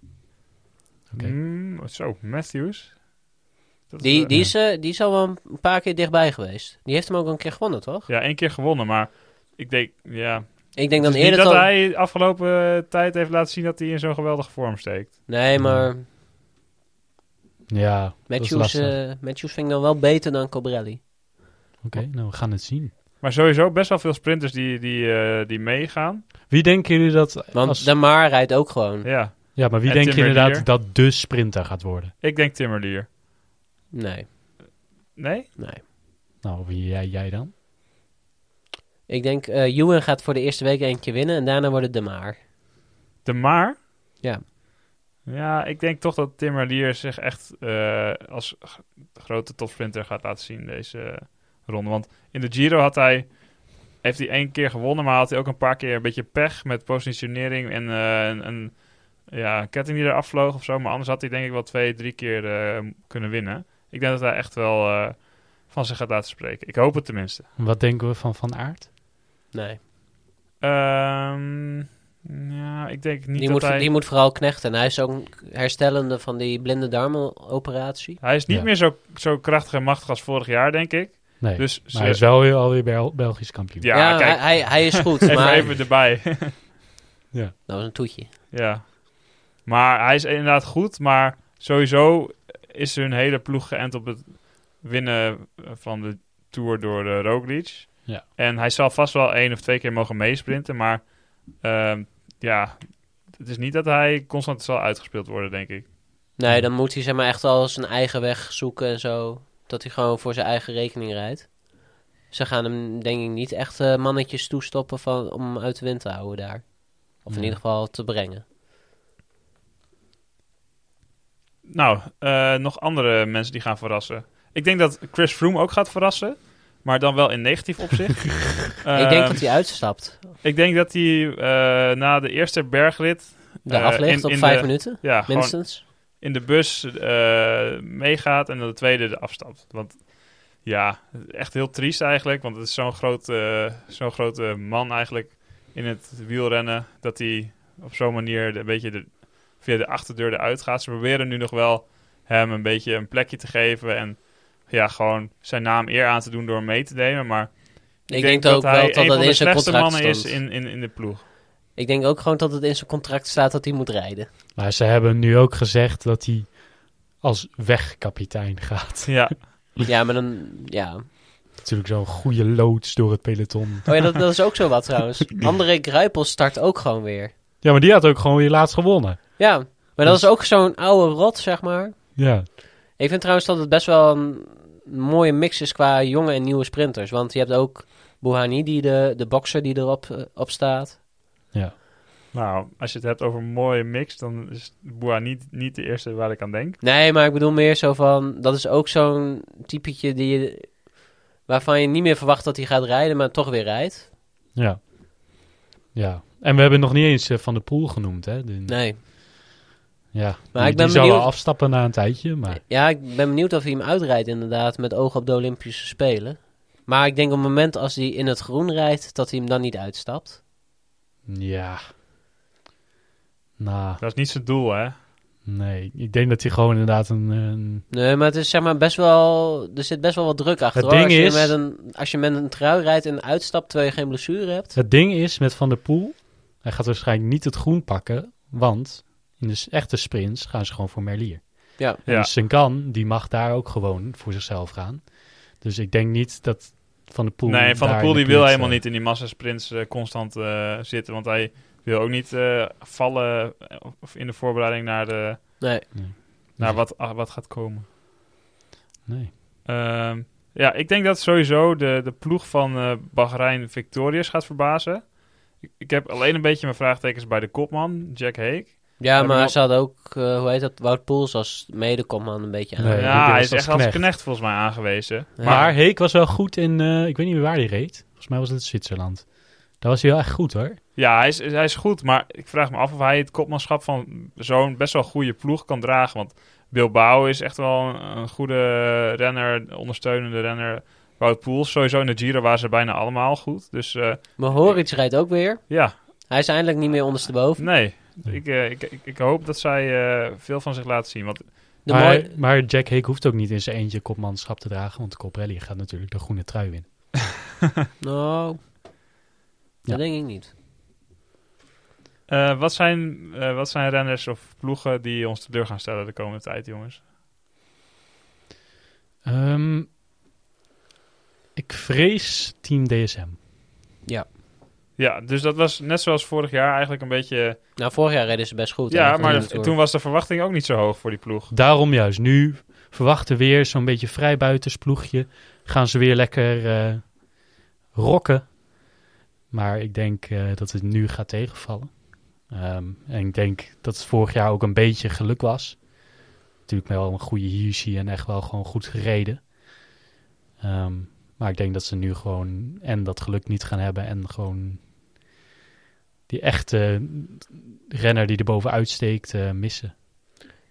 Oké. Mm, zo, Matthews. Die, eh, die, is, eh, die is al wel een paar keer dichtbij geweest. Die heeft hem ook een keer gewonnen, toch? Ja, één keer gewonnen, maar ik denk, ja... Ik denk dan eerder dat dat... hij afgelopen eh, tijd heeft laten zien dat hij in zo'n geweldige vorm steekt. Nee, maar Ja, Matthews, eh, Matthews vind ik dan wel beter dan Cobrelli. Oké, nou we gaan het zien. Maar sowieso best wel veel sprinters die, die, die meegaan. Wie denken jullie dat... Want als- De Maar rijdt ook gewoon. Ja, ja, maar wie en denken inderdaad dat de sprinter gaat worden? ik denk Timmerlier. Nee, Nee? nee. Nou, wie jij, jij dan? Ik denk, eh Ewan gaat voor de eerste week één keer winnen en daarna wordt het De Maar. De Maar? Ja. Ja, ik denk toch dat Timmerlier zich echt eh, als grote topsprinter gaat laten zien deze eh, ronde. Want in de Giro had hij, heeft hij één keer gewonnen, maar had hij ook een paar keer een beetje pech met positionering en eh, een, een ja, ketting die er afvloog of zo. Maar anders had hij denk ik wel twee, drie keer eh, kunnen winnen. Ik denk dat hij echt wel eh, van zich gaat laten spreken. Ik hoop het tenminste. Wat denken we van Van Aert? Nee. Ehm, ja, ik denk niet Die dat moet, hij... die moet vooral knechten. En hij is ook herstellende van die blinde darmenoperatie. Hij is niet Ja. meer zo, zo krachtig en machtig als vorig jaar, denk ik. Nee, Dus maar ze- hij is wel weer, alweer Bel- Belgisch kampioen. Ja, Ja, kijk, hij, hij, is goed. even, maar even erbij. dat was een toetje. ja. Maar hij is inderdaad goed, maar sowieso is hun hele ploeg geënt op het winnen van de Tour door de Roglic. Ja. En hij zal vast wel één of twee keer mogen meesprinten, maar ehm, ja, het is niet dat hij constant zal uitgespeeld worden, denk ik. Nee, dan moet hij zeg maar echt al zijn eigen weg zoeken en zo. Dat hij gewoon voor zijn eigen rekening rijdt. Ze gaan hem denk ik niet echt eh, mannetjes toestoppen van, om hem uit de wind te houden daar. Of in Nee. ieder geval te brengen. Nou, eh, nog andere mensen die gaan verrassen. Ik denk dat Chris Froome ook gaat verrassen, maar dan wel in negatief opzicht. ik denk Ehm, dat hij uitstapt. Ik denk dat hij eh, na de eerste bergrit De eh, afligt in- op vijf de- minuten, ja, minstens. in de bus eh, meegaat en dan de tweede de afstapt. Want ja, echt heel triest eigenlijk, want het is zo'n groot, eh, zo'n grote man eigenlijk in het wielrennen, dat hij op zo'n manier de- een beetje de, via de achterdeur eruit gaat. Ze proberen nu nog wel hem een beetje een plekje te geven en ja, gewoon zijn naam eer aan te doen door hem mee te nemen, maar Ik, denk, ook hij wel een dat van dat de in zijn slechtste contract mannen stond. is in, in, in de ploeg. Ik denk ook gewoon dat het in zijn contract staat dat hij moet rijden. Maar ze hebben nu ook gezegd dat hij als wegkapitein gaat. Ja, Ja, maar dan... Ja. Natuurlijk zo'n goede loods door het peloton. Oh ja, dat, dat is ook zo wat trouwens. André Gruipel start ook gewoon weer. Ja, maar die had ook gewoon weer laatst gewonnen. Ja, maar dat is ook zo'n oude rot, zeg maar. Ja, Ik vind trouwens dat het best wel een mooie mix is qua jonge en nieuwe sprinters. Want je hebt ook Bouhanni, die de, de bokser die erop eh, op staat. ja. nou, als je het hebt over een mooie mix, dan is Boa niet, niet de eerste waar ik aan denk. Nee, maar ik bedoel meer zo van... Dat is ook zo'n typetje die je, waarvan je niet meer verwacht dat hij gaat rijden, maar toch weer rijdt. Ja. Ja. En we hebben nog niet eens eh, Van de Poel genoemd, hè? De- Nee. Ja. Maar die, ik ben die zou wel benieuwd- afstappen na een tijdje, maar... Ja, ik ben benieuwd of hij hem uitrijdt inderdaad met oog op de Olympische Spelen. Maar ik denk op het moment als hij in het groen rijdt, dat hij hem dan niet uitstapt. Ja. Nou, Dat is niet zijn doel, hè? nee. Ik denk dat hij gewoon inderdaad een... een- Nee, maar het is zeg maar best wel... Er zit best wel wat druk achter Het hoor. ding als, je is- met een, als je met een trui rijdt en uitstapt terwijl je geen blessure hebt. Het ding is met Van der Poel... Hij gaat waarschijnlijk niet het groen pakken, want... In de echte sprints gaan ze gewoon voor Merlier. Ja. Ja. En Senkan, die mag daar ook gewoon voor zichzelf gaan. Dus ik denk niet dat Van der Poel... nee, Van der daar Poel die de wil helemaal eh, niet in die massasprints eh, constant eh, zitten. Want hij wil ook niet eh, vallen of in de voorbereiding naar, de, Nee. naar wat, ah, wat gaat komen. Nee. Ehm, ja, ik denk dat sowieso de, de ploeg van eh Bahrein Victorious gaat verbazen. Ik, heb alleen een beetje mijn vraagtekens bij de kopman, Jack Hake. Ja, maar ze hadden ook, eh, hoe heet dat, Wout Poels als medekopman een beetje aan. Nee, ja, hij is als echt als knecht. knecht volgens mij aangewezen. Ja. Maar Heek was wel goed in... eh, ik weet niet meer waar hij reed. Volgens mij was het Zwitserland. Daar was hij wel echt goed, hoor. Ja, hij is, hij is goed, maar ik vraag me af of hij het kopmanschap van zo'n best wel goede ploeg kan dragen. Want Bilbao is echt wel een, een goede renner, ondersteunende renner. Wout Poels, sowieso in de Giro waren ze bijna allemaal goed. Dus eh, Maar Horic rijdt ook weer. ja, Hij is eindelijk niet meer ondersteboven. nee. Ik, eh, ik, ik, ik hoop dat zij eh, veel van zich laten zien. Want De maar, mooi- maar Jack Heek hoeft ook niet in zijn eentje kopmanschap te dragen. Want Coprelli gaat natuurlijk de groene trui winnen. Nou, Ja. dat denk ik niet. eh, wat, zijn, eh, wat zijn renners of ploegen die ons te deur gaan stellen de komende tijd, jongens? Ehm, ik vrees Team DSM. Ja, dus dat was net zoals vorig jaar eigenlijk een beetje... Nou, vorig jaar reden ze best goed. ja, maar toen was de verwachting ook niet zo hoog voor die ploeg. Daarom juist. Nu verwachten we weer zo'n beetje vrijbuitersploegje. Gaan ze weer lekker eh rocken. Maar ik denk eh, dat het nu gaat tegenvallen. Ehm, en ik denk dat het vorig jaar ook een beetje geluk was. Natuurlijk wel een goede Hirschi en echt wel gewoon goed gereden. Ehm, maar ik denk dat ze nu gewoon en dat geluk niet gaan hebben en gewoon die echte renner die er bovenuit steekt eh, missen.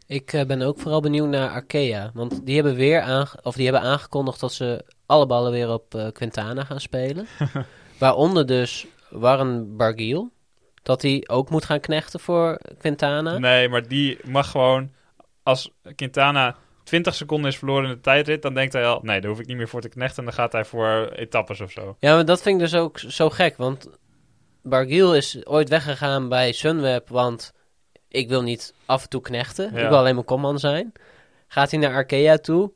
Ik eh, ben ook vooral benieuwd naar Arkea. Want die hebben weer aange- of die hebben aangekondigd dat ze alle ballen weer op eh, Quintana gaan spelen. Waaronder dus Warren Barguil. Dat hij ook moet gaan knechten voor Quintana. Nee, maar die mag gewoon... Als Quintana 20 seconden is verloren in de tijdrit... dan denkt hij al... Nee, daar hoef ik niet meer voor te knechten. En dan gaat hij voor etappes of zo. Ja, maar dat vind ik dus ook zo gek. Want Barguil is ooit weggegaan bij Sunweb. Want ik wil niet af en toe knechten. Ja. Ik wil alleen mijn komman zijn. Gaat hij naar Arkea toe.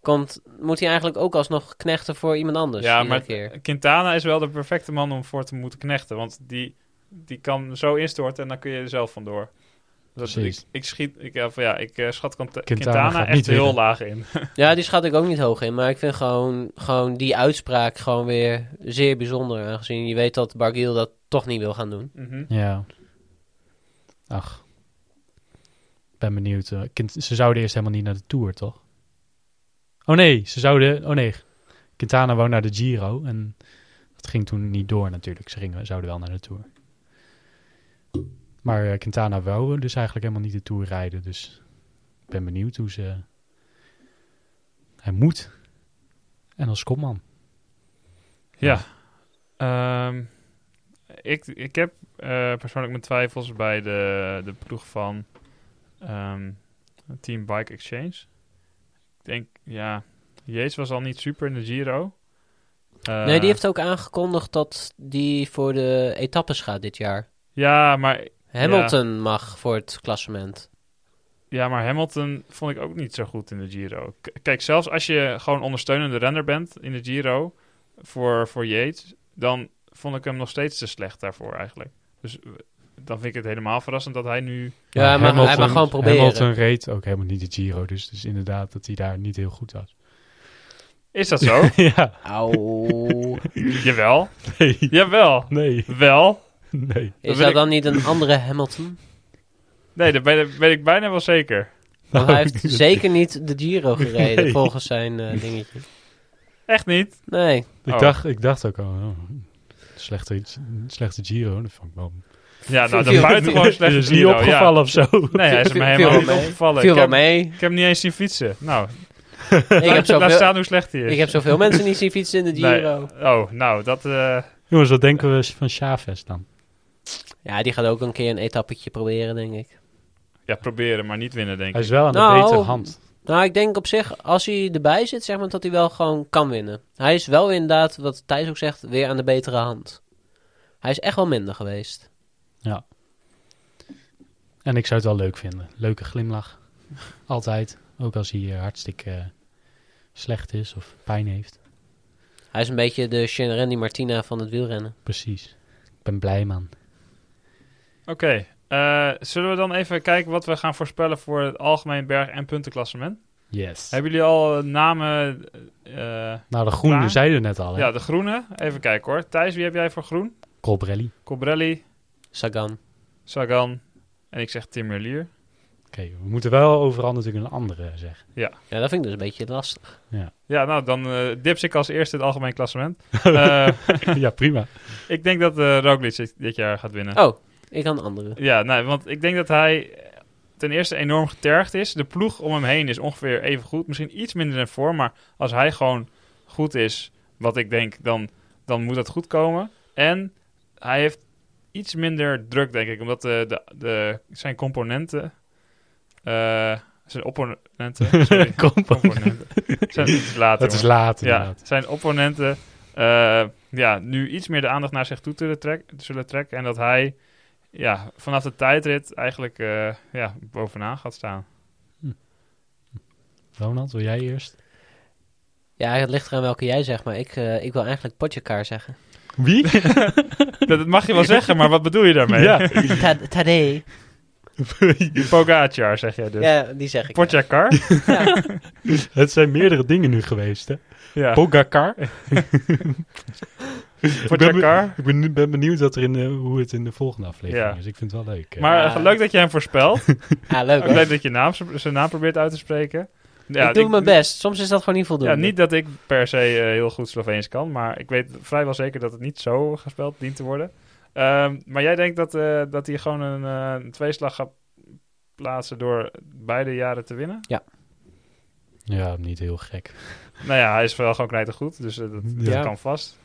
Komt, moet hij eigenlijk ook alsnog knechten voor iemand anders. ja, maar keer. Quintana is wel de perfecte man om voor te moeten knechten. Want die, die kan zo instorten en dan kun je er zelf vandoor. Dus ik, ik, schiet, ik, ja, van ja, ik eh, schat Quint- Quintana Quintana, echt niet heel winnen. laag in. Ja, die schat ik ook niet hoog in. Maar ik vind gewoon, gewoon die uitspraak gewoon weer zeer bijzonder. Aangezien je weet dat Barguil dat toch niet wil gaan doen. Mhm. Ja. Ach. Ben benieuwd. eh, kind, ze zouden eerst helemaal niet naar de Tour, toch? Oh nee, ze zouden... Oh nee. Quintana wou naar de Giro. En dat ging toen niet door natuurlijk. Ze gingen, zouden wel naar de Tour. Maar eh, Quintana wou dus eigenlijk helemaal niet de Tour rijden. Dus ik ben benieuwd hoe ze... Hij moet. En als kopman. Ja. Ehm, ik, ik heb eh, persoonlijk mijn twijfels bij de, de ploeg van ehm, Team Bike Exchange. Ik denk, ja, Yates was al niet super in de Giro. Eh, nee, die heeft ook aangekondigd dat die voor de etappes gaat dit jaar. Ja maar, Hamilton mag voor het klassement. ja, maar Hamilton vond ik ook niet zo goed in de Giro. K- kijk, zelfs als je gewoon ondersteunende renner bent in de Giro voor, voor Yates, dan vond ik hem nog steeds te slecht daarvoor eigenlijk. Dus eh, dan vind ik het helemaal verrassend dat hij nu Ja, hij mag, hij mag gewoon proberen. Hamilton reed ook helemaal niet de Giro. Dus, dus inderdaad dat hij daar niet heel goed was. Is dat zo? ja. Auw. Jawel. Nee. Jawel. Nee. Wel. Nee. Is dat ik- dan niet een andere Hamilton? Nee, dat weet ik bijna wel zeker. Want hij heeft zeker niet de Giro gereden, Nee. volgens zijn eh, dingetje. Echt niet. Nee. Ik, Oh. dacht, ik dacht ook al, oh, slechte, slechte Giro. Dat vond ik wel... Ja, nou, Viel- dan buiten gewoon slecht. is niet opgevallen of zo. Nee, hij is me helemaal niet opgevallen. Viel ik, wel heb, mee. ik heb hem niet eens zien fietsen. Nou, Ik heb, laat zoveel, staan hoe slecht hij is. ik heb zoveel mensen niet zien fietsen in de Nee. Giro. Oh, nou, dat... eh, Jongens, wat denken we van Chavez dan? Ja, die gaat ook een keer een etappetje proberen, denk ik. ja, proberen, maar niet winnen, denk Hij ik. is wel aan de Nou, betere hand. Nou, ik denk op zich, als hij erbij zit, zeg maar dat hij wel gewoon kan winnen. Hij is wel inderdaad, wat Thijs ook zegt, weer aan de betere hand. Hij is echt wel minder geweest. En ik zou het wel leuk vinden. Leuke glimlach. Altijd. Ook als hij eh, hartstikke eh, slecht is of pijn heeft. Hij is een beetje de Randy Martina van het wielrennen. Precies. Ik ben blij, man. Oké, eh, zullen we dan even kijken wat we gaan voorspellen voor het algemeen berg- en puntenklassement? Yes. Hebben jullie al eh, namen... eh, Nou, de groene Klaar? zeiden we net al, hè? ja, de groene. Even kijken hoor. Thijs, wie heb jij voor groen? Colbrelli. Cobrelli, Sagan. Sagan en ik zeg Tim Merlier. Oké, we moeten wel overal natuurlijk een andere zeggen. Ja, dat vind ik dus een beetje lastig. Ja, nou, dan eh dips ik als eerste het algemeen klassement. Eh, ja, prima. ik denk dat eh Roglic dit- dit jaar gaat winnen. Oh, ik kan een andere. Ja, nee, want ik denk dat hij ten eerste enorm getergd is. De ploeg om hem heen is ongeveer even goed. Misschien iets minder in vorm, maar als hij gewoon goed is, wat ik denk, dan, dan moet dat goed komen. En hij heeft iets minder druk, denk ik, omdat de, de, de, zijn componenten... eh, zijn opponenten... Sorry, componenten. Zijn, het is later, Het is laat, Ja, inderdaad. zijn opponenten eh, ja, nu iets meer de aandacht naar zich toe te trek- zullen trekken. En dat hij ja, vanaf de tijdrit eigenlijk eh, ja, bovenaan gaat staan. Ronald, wil jij eerst? Ja, het ligt eraan welke jij zegt, maar ik, eh, ik wil eigenlijk Potjekar zeggen. Wie? dat, mag je wel zeggen, maar wat bedoel je daarmee? Ja. Ta- Tadej. Pogacar zeg jij dus. Ja, die zeg ik. Potjakar? Ja. Het zijn meerdere dingen nu geweest, hè? Ja. Pogacar. Pogacar. Ik ben, nu- ben benieuwd wat er in, de- hoe het in de volgende aflevering Ja. is. Ik vind het wel leuk. hè. Maar Ja. eh, leuk dat je hem voorspelt. Ja, leuk Ook leuk dat je naam, zijn naam probeert uit te spreken. Ja, ik doe mijn best. Soms is dat gewoon niet voldoende. Ja, niet dat ik per se eh, heel goed Sloveens kan, maar ik weet vrijwel zeker dat het niet zo gespeld dient te worden. Ehm, maar jij denkt dat, eh, dat hij gewoon een, eh, een tweeslag gaat plaatsen door beide jaren te winnen. Ja, niet heel gek. Nou ja, hij is wel gewoon knijtergoed, dus eh, dat, dat Ja. kan vast.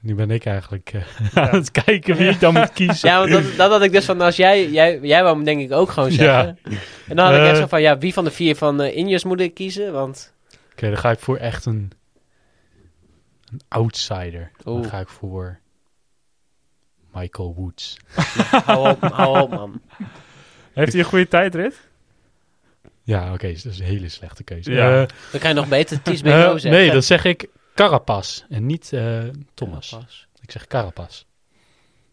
Nu ben ik eigenlijk eh, Ja. aan het kijken wie ik dan moet kiezen. Ja, want dat, dat had ik dus van, als jij, jij, jij wou hem denk ik ook gewoon zeggen. En dan had ik Eh. echt zo van, ja, wie van de vier van uh, Injes moet ik kiezen? Want, Oké, dan ga ik voor echt een, een outsider. Oeh. Dan ga ik voor Michael Woods. hou op, hou op man. Heeft hij een goede tijdrit? Ja, oké, dat is een hele slechte keuze. Ja. Eh, Dan kan je nog beter Ties eh, zeggen. nee, dan zeg ik Carapaz en niet eh, Thomas. Ik zeg Carapaz.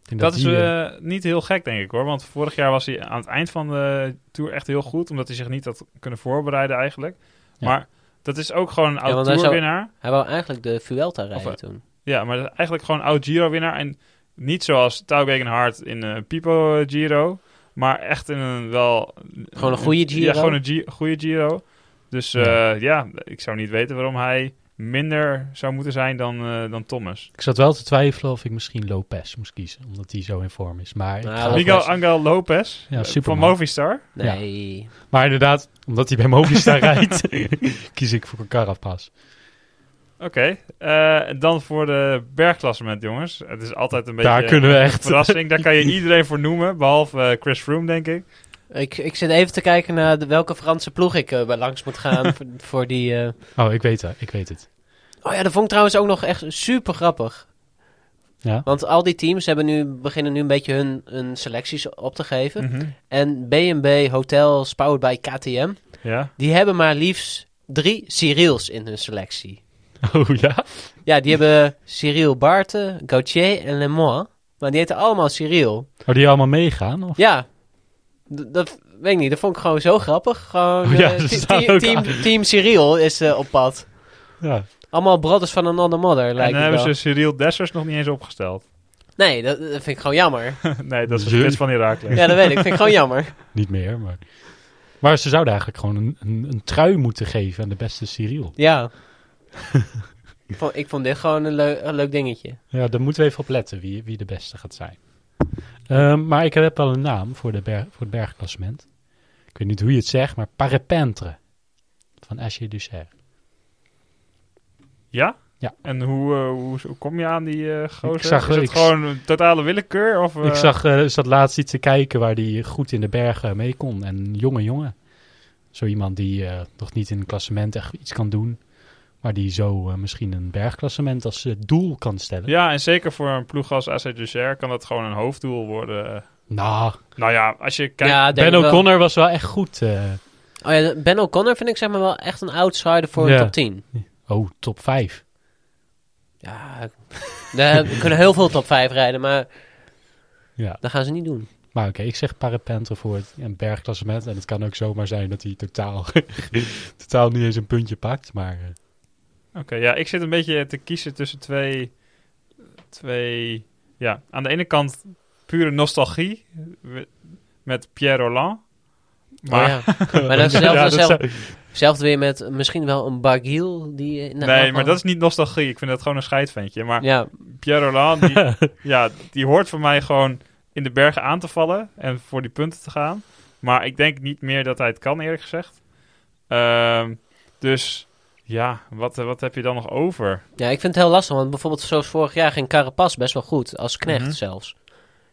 Ik denk Dat is die, eh, eh, niet heel gek, denk ik hoor. Want vorig jaar was hij aan het eind van de Tour echt heel goed. Omdat hij zich niet had kunnen voorbereiden eigenlijk. Ja. Maar dat is ook gewoon een want oud hij zou- Tourwinnaar. Hij wou eigenlijk de Vuelta rijden Of, toen. Ja, maar dat is eigenlijk gewoon een oud Giro-winnaar. En niet zoals Tau Gegenhardt in eh Pipo Giro. Maar echt in een wel... Gewoon een goede Giro? Ja, gewoon een goede Giro. Dus Ja. ja. ja, ik zou niet weten waarom hij minder zou moeten zijn dan, eh, dan Thomas. Ik zat wel te twijfelen of ik misschien Lopez moest kiezen, omdat hij zo in vorm is. Maar, ik Nou, Lopez. Miguel Angel Lopez Ja, eh, van Movistar. Nee. maar inderdaad, omdat hij bij Movistar rijdt, kies ik voor Carapaz. Oké, eh, dan voor de bergklassement, jongens. Het is altijd een beetje Daar kunnen we een echt- verrassing. Daar kan je iedereen voor noemen, behalve eh, Chris Froome, denk ik. Ik, ik zit even te kijken naar de, welke Franse ploeg ik eh, langs moet gaan voor, voor die... eh, Oh, ik weet het, ik weet het. Oh ja, dat vond ik trouwens ook nog echt super grappig. Ja? Want al die teams hebben nu, beginnen nu een beetje hun, hun selecties op te geven. Mhm. En B&B Hotels, powered by KTM, Ja, die hebben maar liefst drie Cyrils in hun selectie. Oh ja? Ja, die hebben Cyril Barten, Gauthier en Lemois. Maar die heten allemaal Cyril. Oh, die allemaal meegaan? Of? Ja, dat weet ik niet. Dat vond ik gewoon zo grappig. Gewoon, Oh ja, eh, te- team, team Cyril is eh, op pad. Ja. Allemaal brothers van een andere mother, en lijkt dan het hebben wel. ze Cyril Dessers nog niet eens opgesteld. Nee, dat, dat vind ik gewoon jammer. nee, dat is de van Herakles. ja, dat weet ik. vind ik gewoon jammer. Niet meer, maar... Maar ze zouden eigenlijk gewoon een, een, een trui moeten geven aan de beste Cyril. Ja. ik, vond, ik vond dit gewoon een, leu- een leuk dingetje. Ja, daar moeten we even op letten wie, wie de beste gaat zijn. Ehm, maar ik heb wel een naam voor, de voor het bergklassement. Ik weet niet hoe je het zegt, maar Parapentre. Van Asje Ducer. Ja? Ja. En hoe, eh, hoe, hoe kom je aan die eh gozer? Ik zag- is het ik- gewoon een totale willekeur? Of, eh, Ik zag, eh zat laatst iets te kijken waar hij goed in de bergen mee kon. En jonge jongen. Zo iemand die eh, nog niet in een klassement echt iets kan doen. Maar die zo eh, misschien een bergklassement als eh, doel kan stellen. Ja, en zeker voor een ploeg als AC Ducer kan dat gewoon een hoofddoel worden. Nou, Nou ja, als je kijkt... ja, Ben wel. O'Connor was wel echt goed. eh. Oh ja, Ben O'Connor vind ik zeg maar wel echt een outsider voor Ja. een top 10. oh, top 5. Ja, we kunnen heel veel top 5 rijden, maar Ja. dat gaan ze niet doen. Maar oké, ik zeg Parapentre voor het een bergklassement. En het kan ook zomaar zijn dat hij totaal, totaal niet eens een puntje pakt. Maar Oké, ja, ik zit een beetje te kiezen tussen twee, twee... Ja, aan de ene kant pure nostalgie met Pierre Roland. Maar, Maar, oh ja. maar dat is Ja, zou- weer met misschien wel een Barguil. Die, nou, nee, maar dat is niet nostalgie. Ik vind dat gewoon een scheidventje. Maar Ja, Pierre Roland, die, ja, die hoort voor mij gewoon in de bergen aan te vallen en voor die punten te gaan. Maar ik denk niet meer dat hij het kan, eerlijk gezegd. Ehm, dus ja, wat, wat heb je dan nog over? ja, ik vind het heel lastig, want bijvoorbeeld zoals vorig jaar ging Carapaz best wel goed, als knecht Mhm. zelfs.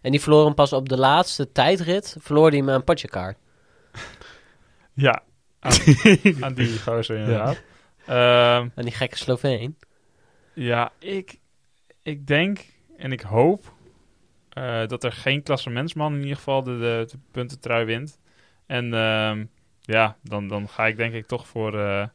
En die verloor hem pas op de laatste tijdrit, verloor hij hem aan Potjekaart. Ja, aan, aan die gozer inderdaad. Ehm, Aan die gekke Sloveen. ja, ik, ik denk en ik hoop eh, dat er geen klassementsman in ieder geval de, de, de puntentrui wint. En ehm, ja, dan, dan ga ik denk ik toch voor eh,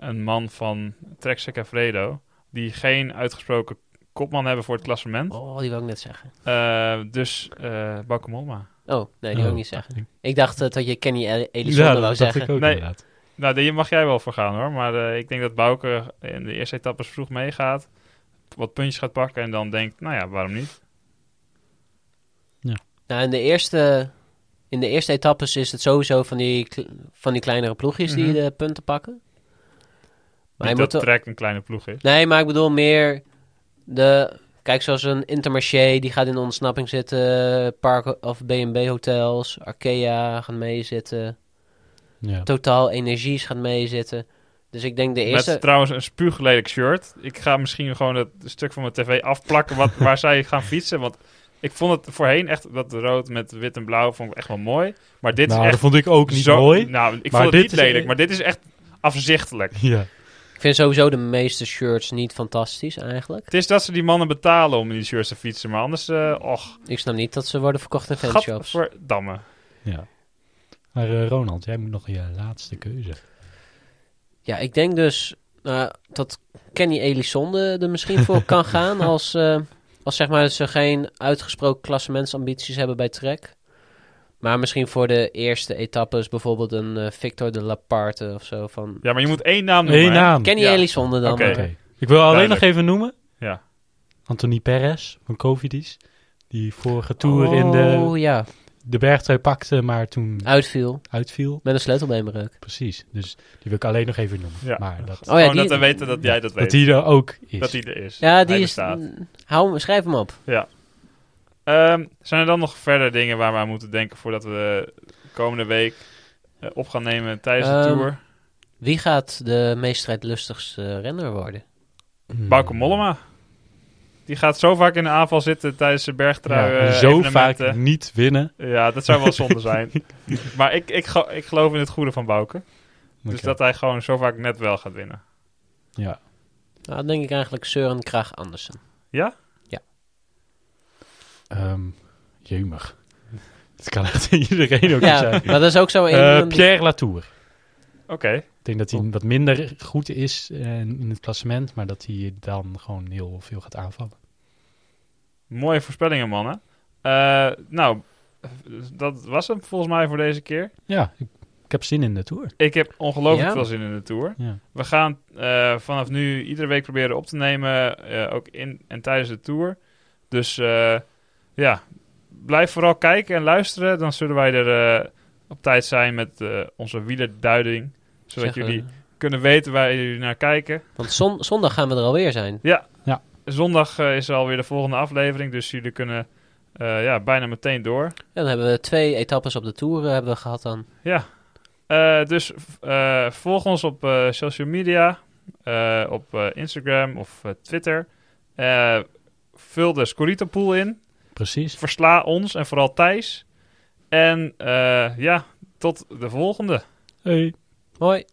een man van Trek Segafredo. Die geen uitgesproken kopman hebben voor het klassement. Oh, die wil ik net zeggen. Eh, dus eh Bauke Mollema. Oh, nee, die wil Oh. ik niet zeggen. Ik dacht eh, dat je Kenny El- ja, wou dacht zeggen. ik ook Nee. inderdaad. Nou, daar mag jij wel voor gaan hoor. Maar eh, ik denk dat Bauke in de eerste etappes vroeg meegaat. Wat puntjes gaat pakken en dan denkt, nou ja, waarom niet? Nou, in de eerste, in de eerste etappes is het sowieso van die, van die kleinere ploegjes die Mhm. de punten pakken. Maar dat moet Trek een kleine ploeg is. Nee, maar ik bedoel meer de Kijk, zoals een Intermarché, die gaat in de ontsnapping zitten. Park of B&B hotels. Arkea gaan meezitten. Ja. Totaal Energies gaat meezitten. Dus ik denk de eerste... Met trouwens een spuuglelijk shirt. Ik ga misschien gewoon het stuk van mijn tv afplakken wat, waar zij gaan fietsen. Want ik vond het voorheen echt, dat rood met wit en blauw vond ik echt wel mooi. Maar dit nou, is dat echt vond ik ook niet zo... mooi. Nou, ik Maar vond het dit niet is- lelijk, maar dit is echt afzichtelijk. Ja. Ik vind sowieso de meeste shirts niet fantastisch eigenlijk. Het is dat ze die mannen betalen om in die shirts te fietsen, maar anders, eh och, Ik snap niet dat ze worden verkocht in fanshops. gadverdamme. ja. Maar eh, Ronald, jij moet nog je laatste keuze. Ja, ik denk dus eh, dat Kenny Elisonde er misschien voor kan gaan als, eh, als zeg maar ze geen uitgesproken klassementsambities hebben bij Trek. Maar misschien voor de eerste etappes bijvoorbeeld een eh, Victor de Laparte of zo van Ja, maar je moet één naam noemen. Eén naam. Kenny Ja. Elisonde dan. Oké. Ik wil alleen Duidelijk. nog even noemen. Ja. Anthony Perez van Covidis. Die vorige tour in de, Oh ja, de bergtrui pakte, maar toen uitviel uitviel. met een sleutelbeenbreuk. Precies. Dus die wil ik alleen nog even noemen. Ja. Maar dat, Oh ja, die, dat we weten dat jij dat weet. dat die er ook is. Dat die er is. ja, die Hij is... Hou, hem- schrijf hem op. Ehm, zijn er dan nog verder dingen waar we aan moeten denken voordat we komende week eh, op gaan nemen tijdens de Ehm, tour? Wie gaat de meest strijdlustigste renner worden? Hmm. Bauke Mollema. Die gaat zo vaak in de aanval zitten tijdens de bergtrui Ja, eh, en zo vaak niet winnen. Ja, dat zou wel zonde zijn. maar ik, ik, ik geloof in het goede van Bouke. Dus dat hij gewoon zo vaak net wel gaat winnen. Ja. Nou, dan denk ik eigenlijk Søren Krag Andersen. Ja? Ehm jemig. Het kan echt iedereen ook Ja, zijn. maar dat is ook zo een... Eh, van die- Pierre Latour. Oké. Ik denk dat hij wat minder goed is eh, in het klassement, maar dat hij dan gewoon heel veel gaat aanvallen. Mooie voorspellingen, mannen. Eh, nou, dat was hem volgens mij voor deze keer. Ja, ik, ik heb zin in de Tour. Ik heb ongelooflijk Ja? veel zin in de tour. Ja. We gaan eh, vanaf nu iedere week proberen op te nemen, eh, ook in en tijdens de tour. Dus eh, ja, blijf vooral kijken en luisteren. Dan zullen wij er eh, op tijd zijn met eh, onze wielerduiding. Zodat Zeggen jullie kunnen weten waar jullie naar kijken. Want zon- zondag gaan we er alweer zijn. Zondag eh, is er alweer de volgende aflevering, dus jullie kunnen eh, ja, bijna meteen door. En dan hebben we twee etappes op de Tour hebben we gehad dan. Ja, Eh, dus eh, volg ons op eh, social media, eh, op eh, Instagram of eh, Twitter. Eh, vul de Scorito Pool in. Precies. Versla ons en vooral Thijs. En eh, ja, tot de volgende. Hey. Hoi.